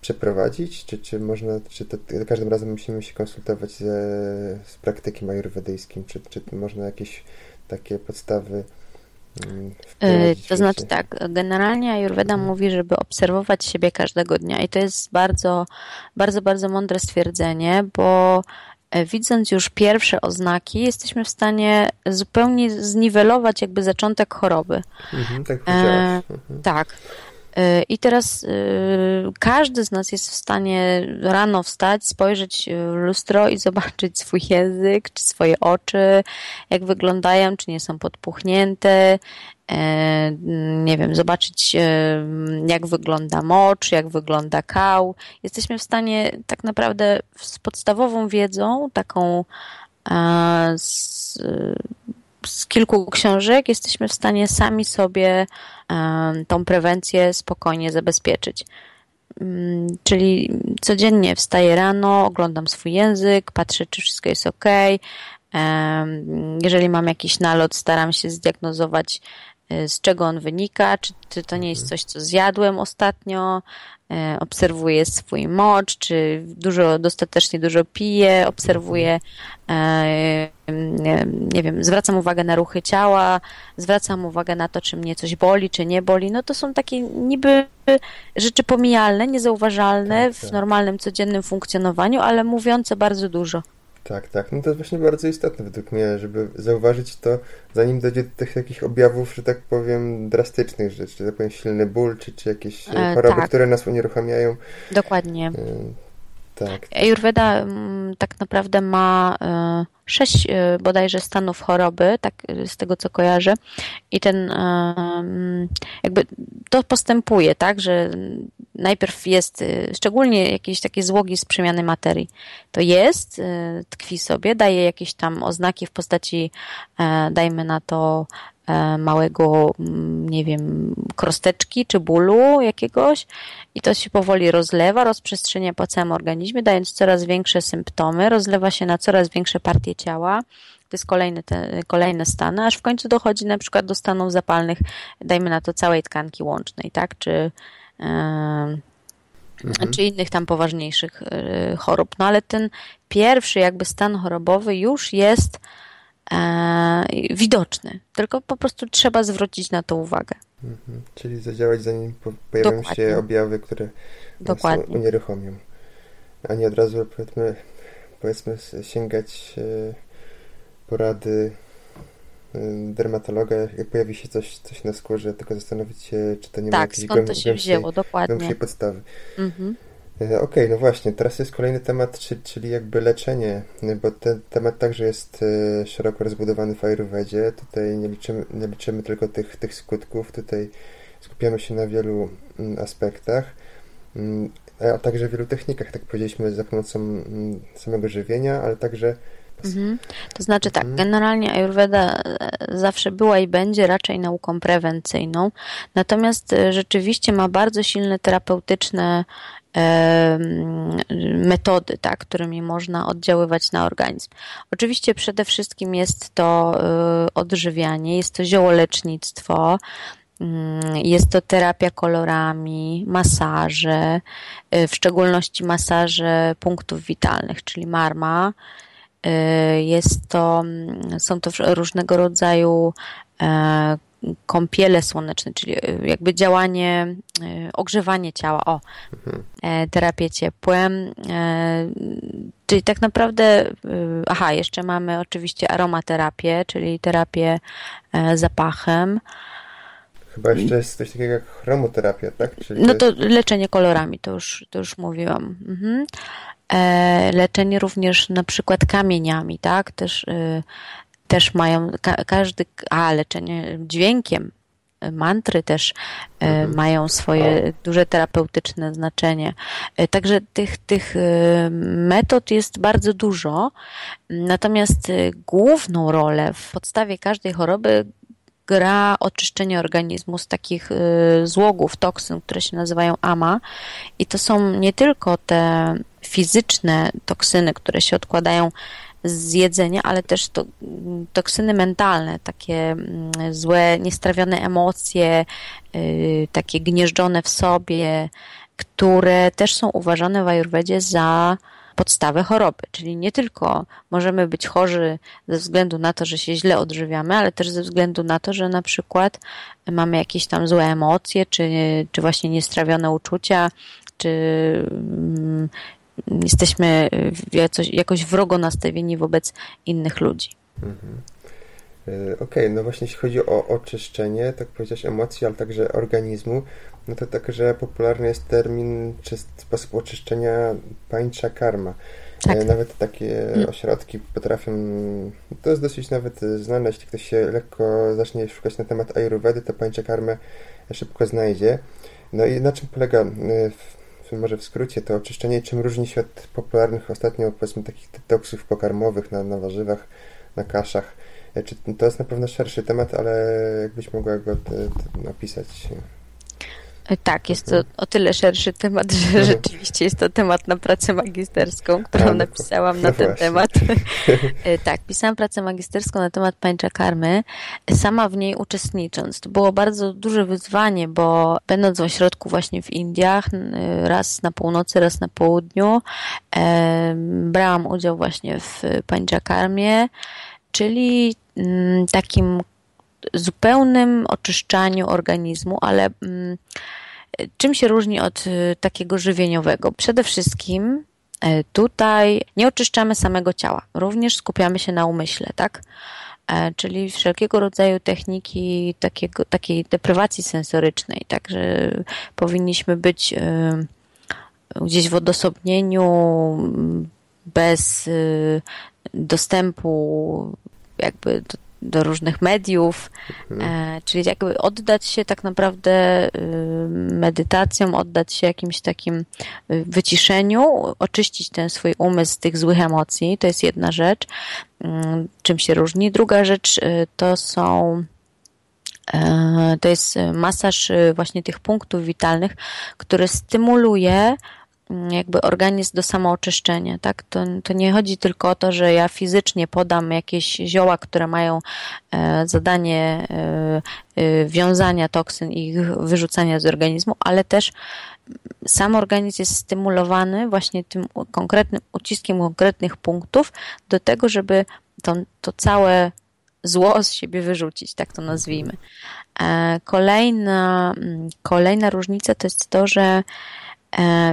przeprowadzić? Czy, czy można, czy to każdym razem musimy się konsultować ze, z praktykiem ayurvedyjskim? Czy, czy można jakieś takie podstawy to znaczy tak, generalnie Ayurveda hmm. mówi, żeby obserwować siebie każdego dnia i to jest bardzo, bardzo, bardzo mądre stwierdzenie, bo E, widząc już pierwsze oznaki, jesteśmy w stanie zupełnie zniwelować jakby zaczątek choroby. Mhm, tak, e, mhm. tak. I teraz każdy z nas jest w stanie rano wstać, spojrzeć w lustro i zobaczyć swój język, czy swoje oczy, jak wyglądają, czy nie są podpuchnięte, E, nie wiem, zobaczyć e, jak wygląda mocz, jak wygląda kał. Jesteśmy w stanie tak naprawdę z podstawową wiedzą, taką e, z, z kilku książek, jesteśmy w stanie sami sobie tą prewencję spokojnie zabezpieczyć. Mm, czyli codziennie wstaję rano, oglądam swój język, patrzę, czy wszystko jest ok. Jeżeli mam jakiś nalot, staram się zdiagnozować E, z czego on wynika, czy, czy to nie jest coś, co zjadłem ostatnio, e, obserwuję swój mocz, czy dużo, dostatecznie dużo piję, obserwuję, e, nie wiem, zwracam uwagę na ruchy ciała, zwracam uwagę na to, czy mnie coś boli, czy nie boli. No to są takie niby rzeczy pomijalne, niezauważalne tak, w tak. normalnym, codziennym funkcjonowaniu, ale mówiące bardzo dużo. Tak, tak. No to jest właśnie bardzo istotne według mnie, żeby zauważyć to, zanim dojdzie do tych takich objawów, że tak powiem, drastycznych rzeczy, czy tak powiem silny ból, czy, czy jakieś e, choroby, tak. które nas unieruchamiają. Dokładnie. E, tak. Ayurveda mm, tak naprawdę ma e, sześć e, bodajże stanów choroby, tak z tego co kojarzę. I ten mm, jakby to postępuje, tak, że najpierw jest e, szczególnie jakieś takie złogi z przemiany materii. To jest, tkwi sobie, daje jakieś tam oznaki w postaci, dajmy na to E, małego, mm, nie wiem, krosteczki czy bólu jakiegoś i to się powoli rozlewa, rozprzestrzenia po całym organizmie, dając coraz większe symptomy, rozlewa się na coraz większe partie ciała. To jest kolejny te, kolejne stany, aż w końcu dochodzi na przykład do stanów zapalnych, dajmy na to całej tkanki łącznej, tak, czy yy, mhm. czy innych tam poważniejszych yy, chorób. No ale ten pierwszy jakby stan chorobowy już jest e, widoczny, tylko po prostu trzeba zwrócić na to uwagę. Mhm. Czyli zadziałać zanim pojawią Dokładnie. się objawy, które Dokładnie. unieruchomią. A nie od razu powiedzmy, powiedzmy sięgać e, porady e, dermatologa, jak pojawi się coś, coś na skórze, tylko zastanowić się, czy to nie tak, ma jakiejś skąd to się wzięło, dokładnie. podstawy. Mhm. E, okej, okay, no właśnie, teraz jest kolejny temat, czyli jakby leczenie, bo ten temat także jest e, szeroko rozbudowany w Ayurvedzie. Tutaj nie liczymy, nie liczymy tylko tych, tych skutków, tutaj skupiamy się na wielu mm, aspektach, mm, a także wielu technikach, tak powiedzieliśmy, za pomocą mm, samego żywienia, ale także Mhm. To znaczy tak, mhm. generalnie Ayurveda e, zawsze była i będzie raczej nauką prewencyjną, natomiast rzeczywiście ma bardzo silne terapeutyczne metody, tak, którymi można oddziaływać na organizm. Oczywiście przede wszystkim jest to e, odżywianie, jest to ziołolecznictwo, mm, jest to terapia kolorami, masaże, e, w szczególności masaże punktów witalnych, czyli marma. E, jest to, mm, są to różnego rodzaju kąpiele słoneczne, czyli e, jakby działanie, e, ogrzewanie ciała, o, mhm. E, terapię ciepłem, czyli tak naprawdę, aha, jeszcze mamy oczywiście aromaterapię, czyli terapię zapachem. Chyba jeszcze jest coś takiego jak chromoterapia, tak? Czyli no to, jest... leczenie kolorami, to już, to już mówiłam. Mhm. leczenie również na przykład kamieniami, tak? Też też mają, ka każdy, a leczenie dźwiękiem, mantry też e, mhm. mają swoje duże terapeutyczne znaczenie. E, także tych, tych e, metod jest bardzo dużo, natomiast główną rolę w podstawie każdej choroby gra oczyszczenie organizmu z takich złogów, toksyn, które się nazywają AMA i to są nie tylko te fizyczne toksyny, które się odkładają z jedzenia, ale też to, toksyny mentalne, takie mm, złe, niestrawione emocje, y, takie gnieżdżone w sobie, które też są uważane w Ajurwedzie za podstawę choroby. Czyli nie tylko możemy być chorzy ze względu na to, że się źle odżywiamy, ale też ze względu na to, że na przykład mamy jakieś tam złe emocje, czy, czy właśnie niestrawione uczucia, czy mm, jesteśmy jakoś, jakoś wrogo nastawieni wobec innych ludzi. Mhm. E, okej, okay, no właśnie jeśli chodzi o oczyszczenie, tak powiedziałeś emocji, ale także organizmu, no to także popularny jest termin czy sposób oczyszczenia pańcza karma. Tak. Nawet takie hmm. ośrodki potrafią, to jest dosyć nawet znane, jeśli ktoś się lekko zacznie szukać na temat ayurvedy, to pańcze karmę szybko znajdzie. No i na czym polega, może w skrócie, to oczyszczenie, czym różni się od popularnych ostatnio, powiedzmy, takich detoksów pokarmowych na, na warzywach, na kaszach. E, czy to jest na pewno szerszy temat, ale jakbyś mogła go napisać. Tak, jest to o tyle szerszy temat, że mhm. rzeczywiście jest to temat na pracę magisterską, którą no napisałam na ten temat. E, tak, pisałam pracę magisterską na temat pańcza karmy, sama w niej uczestnicząc. To było bardzo duże wyzwanie, bo będąc w ośrodku właśnie w Indiach, raz na północy, raz na południu, brałam udział właśnie w pańcza karmie, czyli mm, takim zupełnym oczyszczaniu organizmu, ale mm, czym się różni od y, takiego żywieniowego? Przede wszystkim e, tutaj nie oczyszczamy samego ciała, również skupiamy się na umyśle, tak? E, czyli wszelkiego rodzaju techniki takiego, takiej deprywacji sensorycznej, także powinniśmy być y, gdzieś w odosobnieniu, bez y, dostępu jakby do, do różnych mediów, mhm. E, czyli jakby oddać się tak naprawdę y, medytacją, oddać się jakimś takim y, wyciszeniu, oczyścić ten swój umysł z tych złych emocji, to jest jedna rzecz, mm, czym się różni. Druga rzecz y, to są e, to jest masaż właśnie tych punktów witalnych, który stymuluje jakby organizm do samooczyszczenia, tak? To, to nie chodzi tylko o to, że ja fizycznie podam jakieś zioła, które mają e, zadanie e, e, wiązania toksyn i ich wyrzucania z organizmu, ale też sam organizm jest stymulowany właśnie tym konkretnym uciskiem konkretnych punktów do tego, żeby to, to całe zło z siebie wyrzucić, tak to nazwijmy. Kolejna, mm, kolejna różnica to jest to, że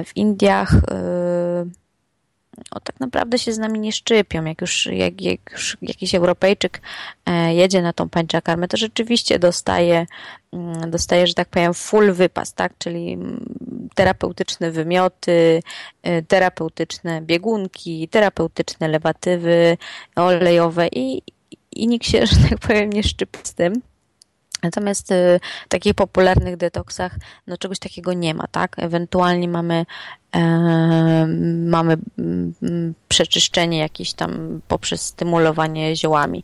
w Indiach e, o, tak naprawdę się z nami nie szczypią. Jak już, jak, jak już jakiś Europejczyk e, jedzie na tą pańczakarmę, to rzeczywiście dostaje, mm, dostaje, że tak powiem, full wypas, tak? czyli mm, terapeutyczne wymioty, terapeutyczne biegunki, terapeutyczne lewatywy olejowe i, i nikt się, że tak powiem, nie szczypi z tym. Natomiast y, w takich popularnych detoksach no czegoś takiego nie ma, tak? Ewentualnie mamy e, mamy mm, przeczyszczenie jakieś tam poprzez stymulowanie ziołami,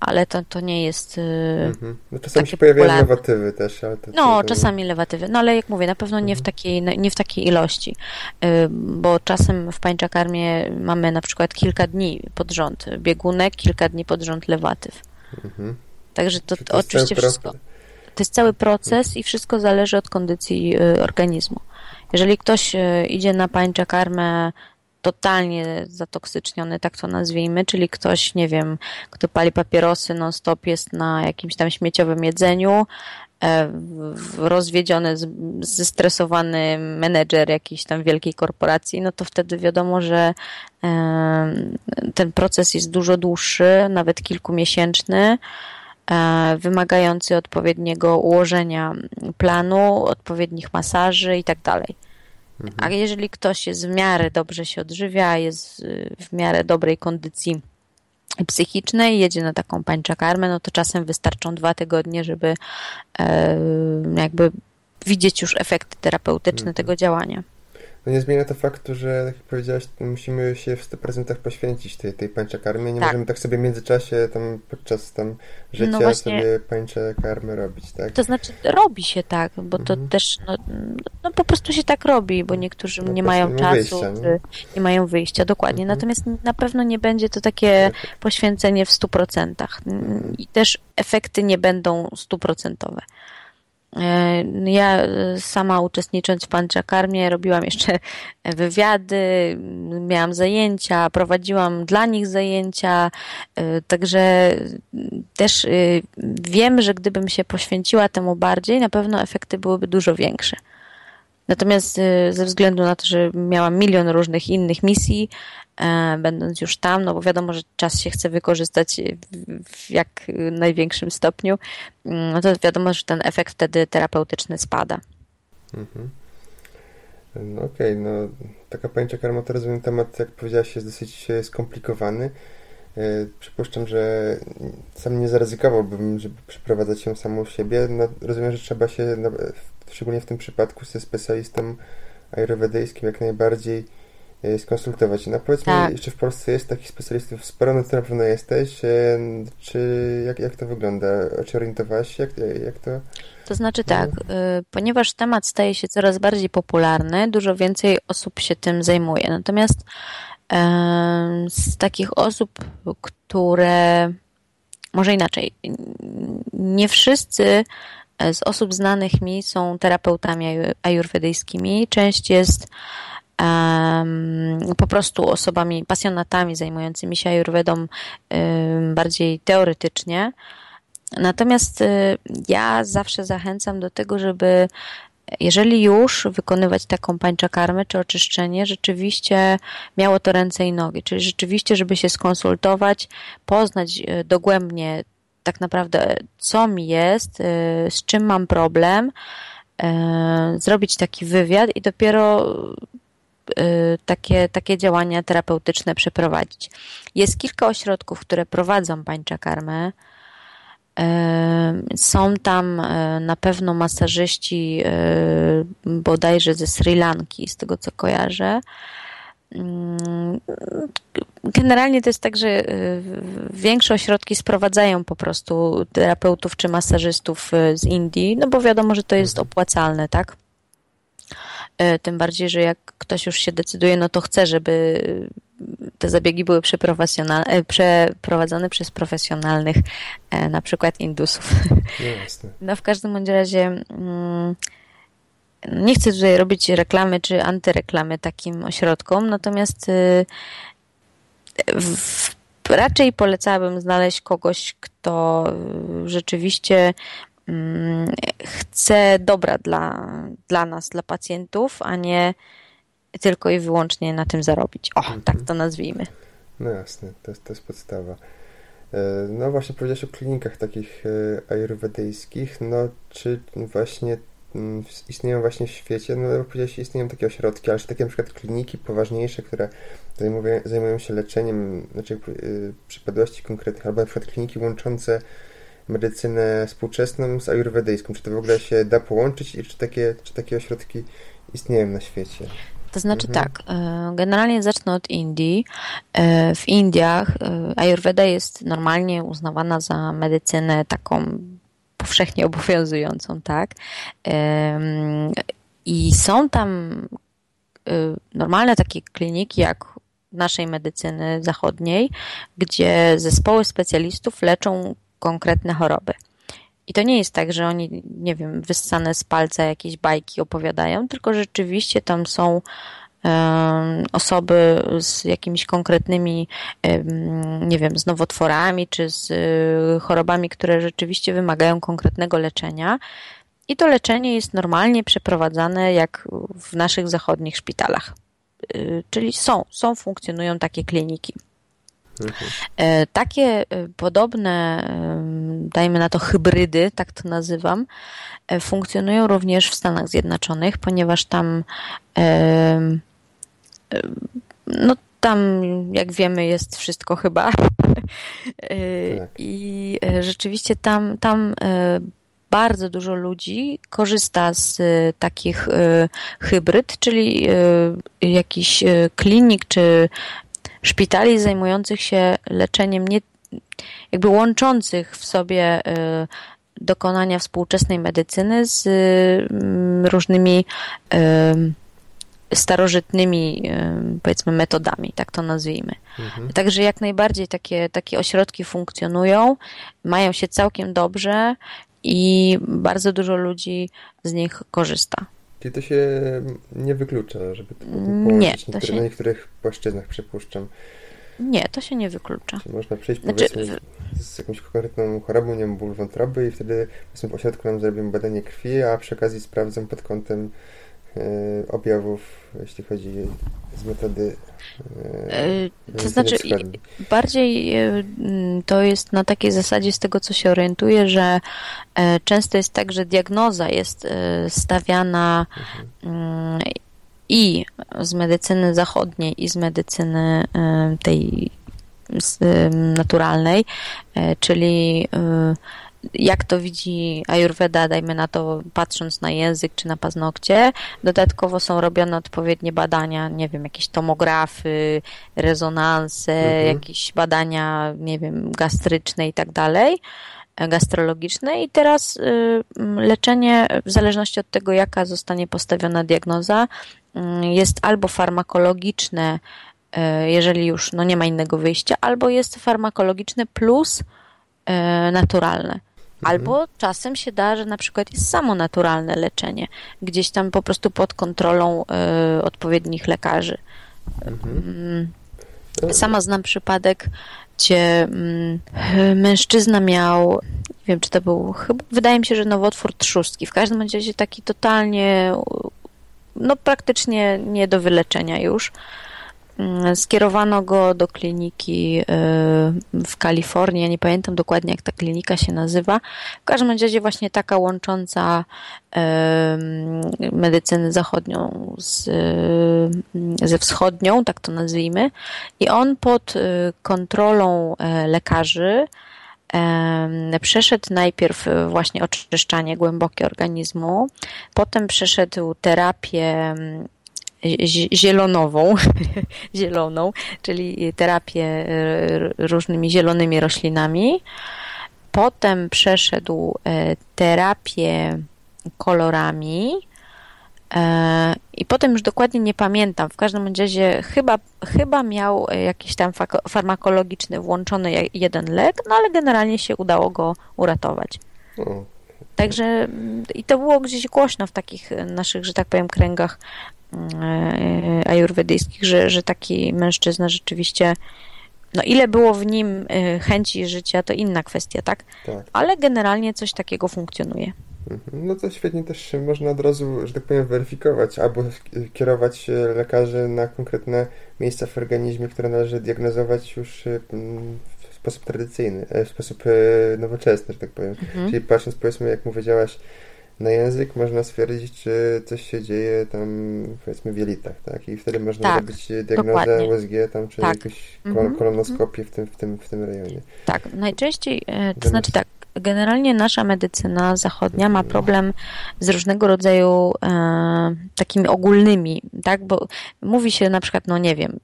ale to, to nie jest y, mhm. no czasami się pojawiają popularne. lewatywy też. Ale to, no, to, czasami lewatywy, no ale jak mówię, na pewno nie, w mhm. takiej, nie w takiej ilości, y, bo czasem w pańczakarmie mamy na przykład kilka dni pod rząd biegunek, kilka dni pod rząd lewatyw. Mhm. Także to, to oczywiście wszystko. To jest cały proces i wszystko zależy od kondycji y, organizmu. Jeżeli ktoś y, idzie na pańczę karmę totalnie zatoksyczniony, tak to nazwijmy, czyli ktoś, nie wiem, kto pali papierosy non-stop jest na jakimś tam śmieciowym jedzeniu, e, rozwiedziony, zestresowany menedżer jakiejś tam wielkiej korporacji, no to wtedy wiadomo, że ten proces jest dużo dłuższy, nawet kilkumiesięczny, wymagający odpowiedniego ułożenia planu, odpowiednich masaży i tak dalej. Mhm. A jeżeli ktoś jest w miarę dobrze się odżywia, jest w miarę dobrej kondycji psychicznej, jedzie na taką pańczakarmę, no to czasem wystarczą dwa tygodnie, żeby e, jakby widzieć już efekty terapeutyczne mhm. tego działania. No nie zmienia to faktu, że tak jak powiedziałaś, musimy się w 100% poświęcić tej, tej pańczakarmie. Nie tak. możemy tak sobie w międzyczasie tam podczas tam życia no właśnie, sobie pańczakarmy robić, tak? To znaczy robi się tak, bo to mhm. też no, no, po prostu się tak robi, bo niektórzy no, nie mają czasu, wyjścia, nie? nie? mają wyjścia, dokładnie. Mhm. Natomiast na pewno nie będzie to takie tak. poświęcenie w 100%. Mhm. I też efekty nie będą stuprocentowe. E, ja e, sama uczestnicząc w Panczakarmie robiłam jeszcze wywiady, miałam zajęcia, prowadziłam dla nich zajęcia, e, także też wiem, że gdybym się poświęciła temu bardziej, na pewno efekty byłyby dużo większe. Natomiast ze względu na to, że miałam milion różnych innych misji, będąc już tam, no bo wiadomo, że czas się chce wykorzystać w jak największym stopniu, mm, no to wiadomo, że ten efekt wtedy terapeutyczny spada. Mhm. No okej, okay, no taka pojęcia karma to rozumiem temat, jak powiedziałaś, jest dosyć skomplikowany. E, przypuszczam, że sam nie zaryzykowałbym, żeby przeprowadzać się samą siebie. No, rozumiem, że trzeba się, szczególnie w tym przypadku, ze specjalistą ayurvedyjskim jak najbardziej E, skonsultować. No powiedz tak. mi, czy w Polsce jest takich specjalistów sporo, no na pewno jesteś, e, czy jak, jak to wygląda? Czy orientowałaś się? Jak, jak to... To znaczy tak, no. ponieważ temat staje się coraz bardziej popularny, dużo więcej osób się tym zajmuje. Natomiast z takich osób, które może inaczej, nie wszyscy z osób znanych mi są terapeutami ajurwedyjskimi. Część jest po prostu osobami, pasjonatami zajmującymi się ayurvedą bardziej teoretycznie. Natomiast y, ja zawsze zachęcam do tego, żeby jeżeli już wykonywać taką pańczakarmę czy oczyszczenie, rzeczywiście miało to ręce i nogi, czyli rzeczywiście, żeby się skonsultować, poznać y, dogłębnie tak naprawdę, co mi jest, y, z czym mam problem, zrobić taki wywiad i dopiero takie, takie działania terapeutyczne przeprowadzić. Jest kilka ośrodków, które prowadzą pańcza karmę. Y, są tam y, na pewno masażyści bodajże ze Sri Lanki, z tego co kojarzę. Generalnie to jest tak, że większe ośrodki sprowadzają po prostu terapeutów czy masażystów z Indii, no bo wiadomo, że to jest opłacalne, tak? E, tym bardziej, że jak ktoś już się decyduje, no to chce, żeby te zabiegi były e, przeprowadzone przez profesjonalnych, e, na przykład indusów. Jasne. No w każdym bądź razie mm, nie chcę tutaj robić reklamy czy antyreklamy takim ośrodkom, natomiast y, raczej polecałabym znaleźć kogoś, kto rzeczywiście Mm, chce dobra dla, dla nas, dla pacjentów, a nie tylko i wyłącznie na tym zarobić. O, mhm. tak to nazwijmy. No jasne, to jest, to jest podstawa. E, no właśnie powiedziałeś o klinikach takich e, ayurvedyjskich, no czy właśnie mm, istnieją właśnie w świecie, no powiedziałeś, istnieją takie ośrodki, ale czy takie na przykład kliniki poważniejsze, które zajmują, zajmują się leczeniem, znaczy e, przypadłości konkretnych, albo na przykład kliniki łączące medycynę współczesną z ajurwedyjską. Czy to w ogóle się da połączyć i czy takie, czy takie ośrodki istnieją na świecie? To znaczy mhm. tak, e, generalnie zacznę od Indii. E, w Indiach e, Ayurveda jest normalnie uznawana za medycynę taką powszechnie obowiązującą, tak? I są tam normalne takie kliniki jak naszej medycyny zachodniej, gdzie zespoły specjalistów leczą konkretne choroby. I to nie jest tak, że oni, nie wiem, wyssane z palca jakieś bajki opowiadają, tylko rzeczywiście tam są osoby z jakimiś konkretnymi, nie wiem, z nowotworami czy z y, chorobami, które rzeczywiście wymagają konkretnego leczenia. I to leczenie jest normalnie przeprowadzane jak w naszych zachodnich szpitalach. Y, czyli są, są, funkcjonują takie kliniki. E, takie e, podobne, dajmy na to hybrydy, tak to nazywam, e, funkcjonują również w Stanach Zjednoczonych, ponieważ tam no tam, jak wiemy, jest wszystko chyba. Tak. I rzeczywiście tam, tam bardzo dużo ludzi korzysta z takich hybryd, czyli jakiś klinik czy szpitali zajmujących się leczeniem nie, jakby łączących w sobie dokonania współczesnej medycyny z mm, różnymi starożytnymi, powiedzmy, metodami, tak to nazwijmy. Mhm. Także jak najbardziej takie, takie ośrodki funkcjonują, mają się całkiem dobrze i bardzo dużo ludzi z nich korzysta. Czyli to się nie wyklucza, żeby to połączyć nie, to się... na niektórych płaszczyznach, przypuszczam. Nie, to się nie wyklucza. Czy można przejść znaczy, powiedzmy z jakąś konkretną chorobą, nie wiem, ból wątroby i wtedy w ośrodku nam zrobimy badanie krwi, a przy okazji sprawdzą pod kątem objawów, jeśli chodzi z metody e, to znaczy bardziej e, to jest na takiej zasadzie z tego co się orientuję, że często jest tak, że diagnoza jest stawiana mhm. i z medycyny zachodniej, i z medycyny tej naturalnej, czyli jak to widzi Ayurveda, dajmy na to, patrząc na język czy na paznokcie. Dodatkowo są robione odpowiednie badania, nie wiem, jakieś tomografy, rezonanse, mhm. jakieś badania, nie wiem, gastryczne i tak dalej gastrologiczne i teraz leczenie w zależności od tego, jaka zostanie postawiona diagnoza, Mm, jest albo farmakologiczne, e, jeżeli już no nie ma innego wyjścia, albo jest farmakologiczne plus e, naturalne. Mhm. Albo czasem się da, że na przykład jest samo naturalne leczenie, gdzieś tam po prostu pod kontrolą e, odpowiednich lekarzy. Mhm. Mm, sama znam przypadek, gdzie mm, mężczyzna miał, nie wiem czy to był, chyba, wydaje mi się, że nowotwór trzustki. W każdym razie taki totalnie no praktycznie nie do wyleczenia już. Mm, skierowano go do kliniki y, w Kalifornii. Ja nie pamiętam dokładnie, jak ta klinika się nazywa. W każdym razie właśnie taka łącząca y, medycynę zachodnią z, y, ze wschodnią, tak to nazwijmy. I on pod kontrolą lekarzy Przeszedł najpierw e, właśnie oczyszczanie głębokie organizmu, potem przeszedł terapię zielonową, zieloną, czyli terapię e, różnymi zielonymi roślinami. Potem przeszedł e, terapię kolorami, E, I potem już dokładnie nie pamiętam. W każdym razie chyba, chyba miał jakiś tam farmakologiczny włączony jeden lek, no ale generalnie się udało go uratować. Także i to było gdzieś głośno w takich naszych, że tak powiem, kręgach ajurwedyjskich, że, że taki mężczyzna rzeczywiście no ile było w nim e, chęci życia, to inna kwestia, tak? tak? Ale generalnie coś takiego funkcjonuje. Mhm. No to świetnie też można od razu, że tak powiem, weryfikować albo kierować lekarzy na konkretne miejsca w organizmie, które należy diagnozować już w sposób tradycyjny, e, w sposób e, nowoczesny, że tak powiem. Mhm. Czyli patrząc, powiedzmy, jak powiedziałaś, na język można stwierdzić, czy coś się dzieje tam, powiedzmy, w jelitach, tak? I wtedy można tak, robić diagnozę dokładnie. USG tam, czy tak. mhm. kolonoskopię w tym, w, tym, w tym rejonie. Tak, najczęściej, e, to znaczy tak, generalnie nasza medycyna zachodnia ma problem z różnego rodzaju e, takimi ogólnymi, tak? Bo mówi się na przykład, no nie wiem,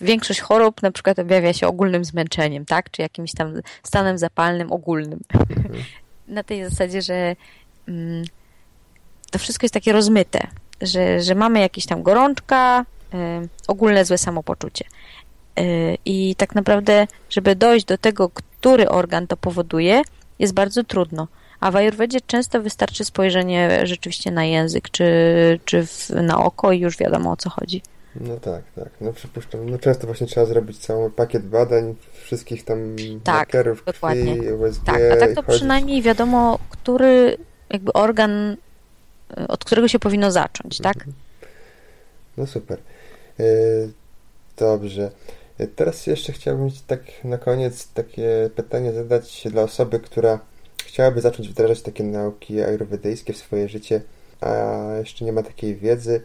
większość chorób na przykład objawia się ogólnym zmęczeniem, tak? Czy jakimś tam stanem zapalnym ogólnym. Mhm. na tej zasadzie, że mm, to wszystko jest takie rozmyte, że, że mamy jakieś tam gorączka, y, ogólne złe samopoczucie. Y, I tak naprawdę, żeby dojść do tego, który organ to powoduje, jest bardzo trudno. A w Ayurvedzie często wystarczy spojrzenie rzeczywiście na język czy, czy w, na oko i już wiadomo o co chodzi. No tak, tak. No przypuszczam. No często właśnie trzeba zrobić cały pakiet badań, wszystkich tam tak, markerów dokładnie. krwi, USG. Tak, a tak to przynajmniej wiadomo, który jakby organ, od którego się powinno zacząć, tak? Mhm. No super. Yy, dobrze. Teraz jeszcze chciałbym tak na koniec takie pytanie zadać dla osoby, która chciałaby zacząć wdrażać takie nauki ayurvedyjskie w swoje życie, a jeszcze nie ma takiej wiedzy,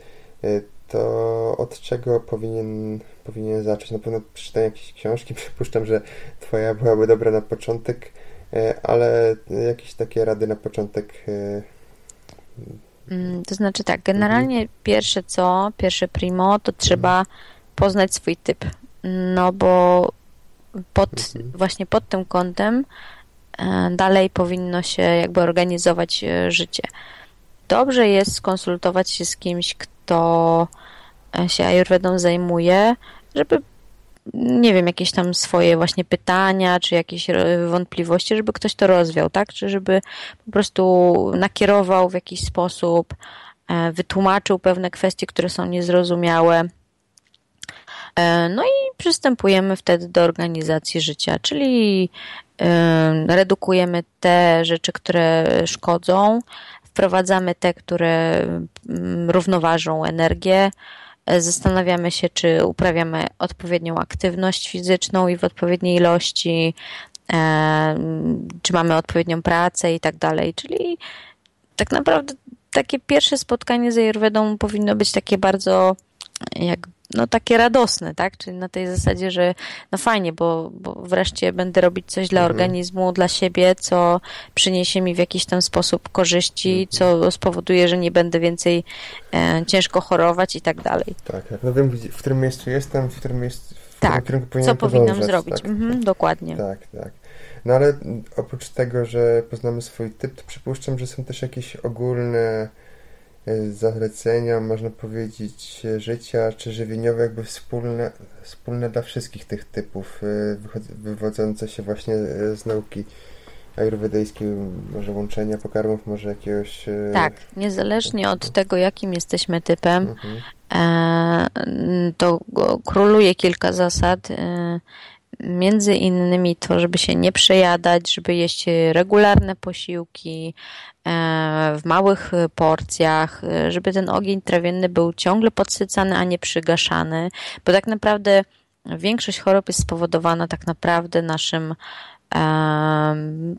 to od czego powinien, powinien zacząć? Na pewno przeczytanie jakiejś książki. Przypuszczam, że Twoja byłaby dobra na początek. ale jakieś takie rady na początek Mm, to znaczy tak, generalnie mhm. pierwsze co, pierwsze primo, to trzeba mhm. poznać swój typ. No bo pod, mhm. właśnie pod tym kątem e, dalej powinno się jakby organizować e, życie. Dobrze jest skonsultować się z kimś, kto e, się ayurvedą zajmuje, żeby nie wiem, jakieś tam swoje właśnie pytania, czy jakieś wątpliwości, żeby ktoś to rozwiał, tak? Czy żeby po prostu nakierował w jakiś sposób, e, wytłumaczył pewne kwestie, które są niezrozumiałe. E, no i przystępujemy wtedy do organizacji życia, czyli e, redukujemy te rzeczy, które szkodzą, wprowadzamy te, które mm, równoważą energię, Zastanawiamy się, czy uprawiamy odpowiednią aktywność fizyczną i w odpowiedniej ilości, e, czy mamy odpowiednią pracę i tak dalej. Czyli tak naprawdę takie pierwsze spotkanie z Ayurvedą powinno być takie bardzo jak no takie radosne, tak? Czyli na tej zasadzie, że no fajnie, bo, bo wreszcie będę robić coś dla mhm. organizmu, dla siebie, co przyniesie mi w jakiś tam sposób korzyści, mhm. co spowoduje, że nie będę więcej e, ciężko chorować i tak dalej. Tak, tak. No wiem, w którym miejscu jestem, w którym miejscu, w tak, którym co powinnam zrobić. Tak, mhm, dokładnie. Tak, tak. No ale oprócz tego, że poznamy swój typ, to przypuszczam, że są też jakieś ogólne zalecenia, można powiedzieć, życia czy żywieniowe, jakby wspólne, wspólne dla wszystkich tych typów, e, wywodzące się właśnie e, z nauki ajurwedyjskiej, może łączenia pokarmów, może jakiegoś... Tak, niezależnie od tego, jakim jesteśmy typem, mhm. to króluje kilka zasad, Między innymi to, żeby się nie przejadać, żeby jeść regularne posiłki e, w małych porcjach, e, żeby ten ogień trawienny był ciągle podsycany, a nie przygaszany, bo tak naprawdę większość chorób jest spowodowana tak naprawdę naszym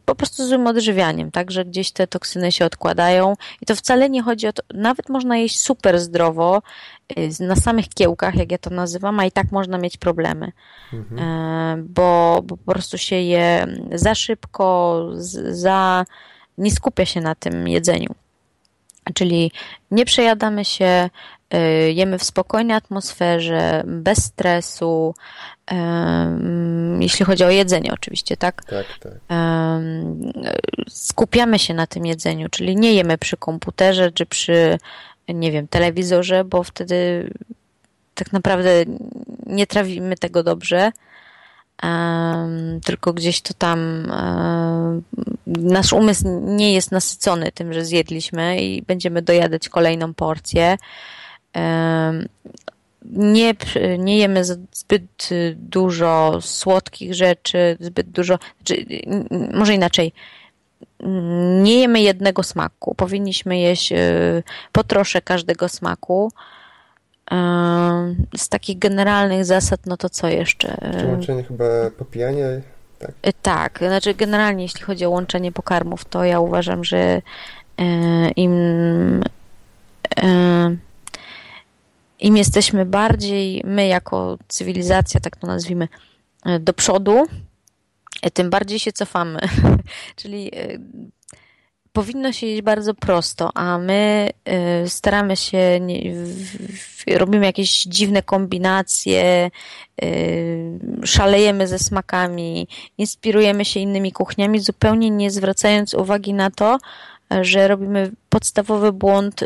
po prostu złym odżywianiem, tak, że gdzieś te toksyny się odkładają i to wcale nie chodzi o to, nawet można jeść super zdrowo, y, na samych kiełkach, jak ja to nazywam, a i tak można mieć problemy, mhm. bo, bo po prostu się je za szybko, za, nie skupia się na tym jedzeniu. Czyli nie przejadamy się, jemy w spokojnej atmosferze, bez stresu, jeśli chodzi o jedzenie oczywiście, tak? Tak, tak. Skupiamy się na tym jedzeniu, czyli nie jemy przy komputerze czy przy, nie wiem, telewizorze, bo wtedy tak naprawdę nie trawimy tego dobrze, tylko gdzieś to tam nasz umysł nie jest nasycony tym, że zjedliśmy i będziemy dojadać kolejną porcję nie, nie jemy zbyt dużo słodkich rzeczy, zbyt dużo, znaczy, może inaczej, nie jemy jednego smaku. Powinniśmy jeść y, po trosze każdego smaku. Y, z takich generalnych zasad, no to co jeszcze? łączenie chyba popijanie, tak? Y, tak, znaczy generalnie jeśli chodzi o łączenie pokarmów, to ja uważam, że im im jesteśmy bardziej, my jako cywilizacja, tak to nazwijmy, e, do przodu, e, tym bardziej się cofamy. Czyli e, powinno się jeść bardzo prosto, a my staramy się, robimy jakieś dziwne kombinacje, szalejemy ze smakami, inspirujemy się innymi kuchniami, zupełnie nie zwracając uwagi na to, że robimy podstawowy błąd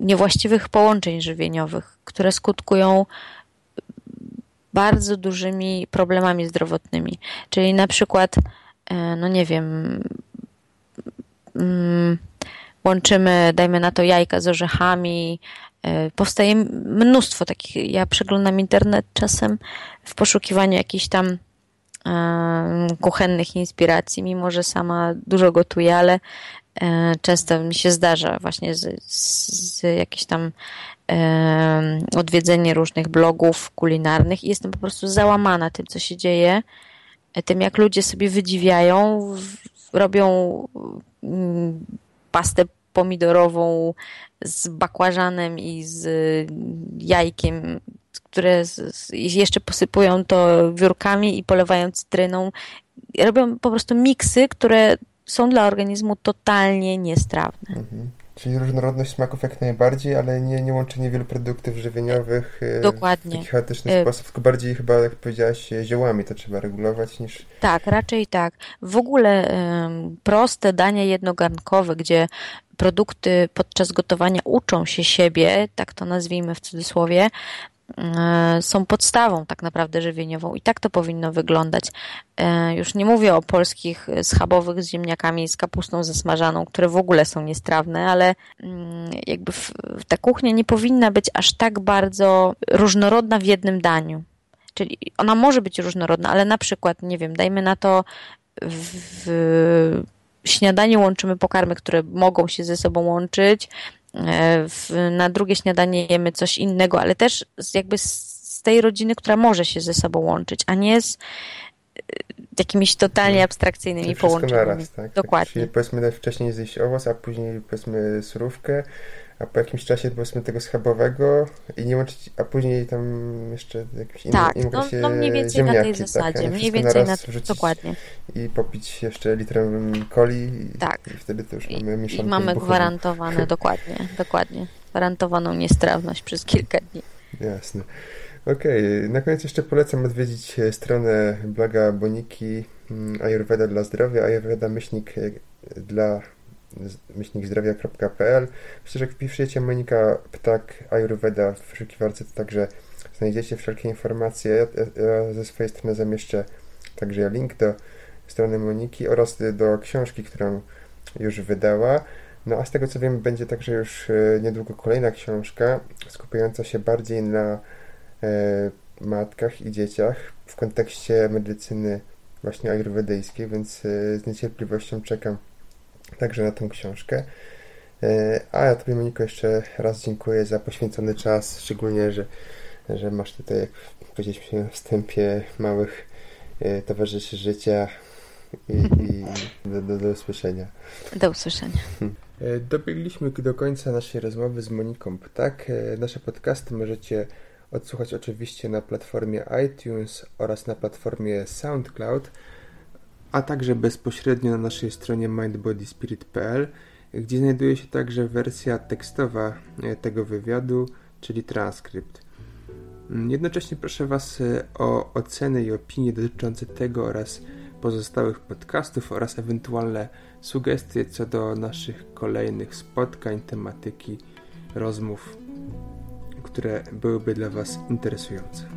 niewłaściwych połączeń żywieniowych, które skutkują bardzo dużymi problemami zdrowotnymi. Czyli na przykład, e, no nie wiem, mm, łączymy, dajmy na to jajka z orzechami. E, powstaje mnóstwo takich. Ja przeglądam internet czasem w poszukiwaniu jakichś tam e, kuchennych inspiracji, mimo że sama dużo gotuję, ale często mi się zdarza właśnie z, z jakieś tam e, odwiedzenie różnych blogów kulinarnych i jestem po prostu załamana tym, co się dzieje, e, tym jak ludzie sobie wydziwiają, robią mm, pastę pomidorową z bakłażanem i z jajkiem, które jeszcze posypują to wiórkami i polewają cytryną. Robią po prostu miksy, które są dla organizmu totalnie niestrawne. Mhm. Czyli różnorodność smaków jak najbardziej, ale nie, nie łączenie wielu produktów żywieniowych e, Dokładnie. w taki chaotyczny y sposób, tylko bardziej chyba, jak powiedziałaś, ziołami to trzeba regulować niż... Tak, raczej tak. W ogóle proste dania jednogarnkowe, gdzie produkty podczas gotowania uczą się siebie, tak to nazwijmy w cudzysłowie, E, są podstawą tak naprawdę żywieniową i tak to powinno wyglądać. E, już nie mówię o polskich schabowych z ziemniakami z kapustą zasmażaną, które w ogóle są niestrawne, ale mm, jakby ta kuchnia nie powinna być aż tak bardzo różnorodna w jednym daniu. Czyli ona może być różnorodna, ale na przykład, nie wiem, dajmy na to w śniadaniu łączymy pokarmy, które mogą się ze sobą łączyć, E, w, na drugie śniadanie jemy coś innego, ale też z, jakby z tej rodziny, która może się ze sobą łączyć, a nie z e, jakimiś totalnie abstrakcyjnymi połączeniami. Naraz, tak? Dokładnie. Czyli powiedzmy wcześniej zjeść owoc, a później powiedzmy surówkę, a po jakimś czasie powiedzmy tego schabowego i nie łączyć, a później tam jeszcze jakiś inny Tak, no, no mniej więcej na tej tak, zasadzie, tak, mniej więcej na dokładnie. I popić jeszcze litrem coli tak. i wtedy to już mamy mieszankę I mamy gwarantowane, dokładnie, dokładnie, gwarantowaną niestrawność przez kilka dni. Jasne. Okej, okay. na koniec jeszcze polecam odwiedzić e, stronę bloga Boniki mm, Ayurveda dla zdrowia, Ayurveda myślnik e, dla myślnikzdrowia.pl. Myślę, że jak wpiszecie Monika Ptak Ayurveda w wyszukiwarce, to także znajdziecie wszelkie informacje. Ja, ja ze swojej strony zamieszczę także link do strony Moniki oraz do książki, którą już wydała. No a z tego co wiem, będzie także już e, niedługo kolejna książka skupiająca się bardziej na e, matkach i dzieciach w kontekście medycyny właśnie ajurwedyjskiej, więc e, z niecierpliwością czekam także na tą książkę. E, a ja Tobie, Moniko, jeszcze raz dziękuję za poświęcony czas, szczególnie, że, że masz tutaj, jak powiedzieliśmy w wstępie, małych e, towarzyszy życia i, i do, do, do usłyszenia. Do usłyszenia. E, dobiegliśmy do końca naszej rozmowy z Moniką Ptak. Nasze podcasty możecie odsłuchać oczywiście na platformie iTunes oraz na platformie SoundCloud a także bezpośrednio na naszej stronie mindbodyspirit.pl, gdzie znajduje się także wersja tekstowa e, tego wywiadu, czyli transkrypt. Mm, jednocześnie proszę Was e, o oceny i opinie dotyczące tego oraz pozostałych podcastów oraz ewentualne sugestie co do naszych kolejnych spotkań, tematyki, rozmów, które byłyby dla Was interesujące.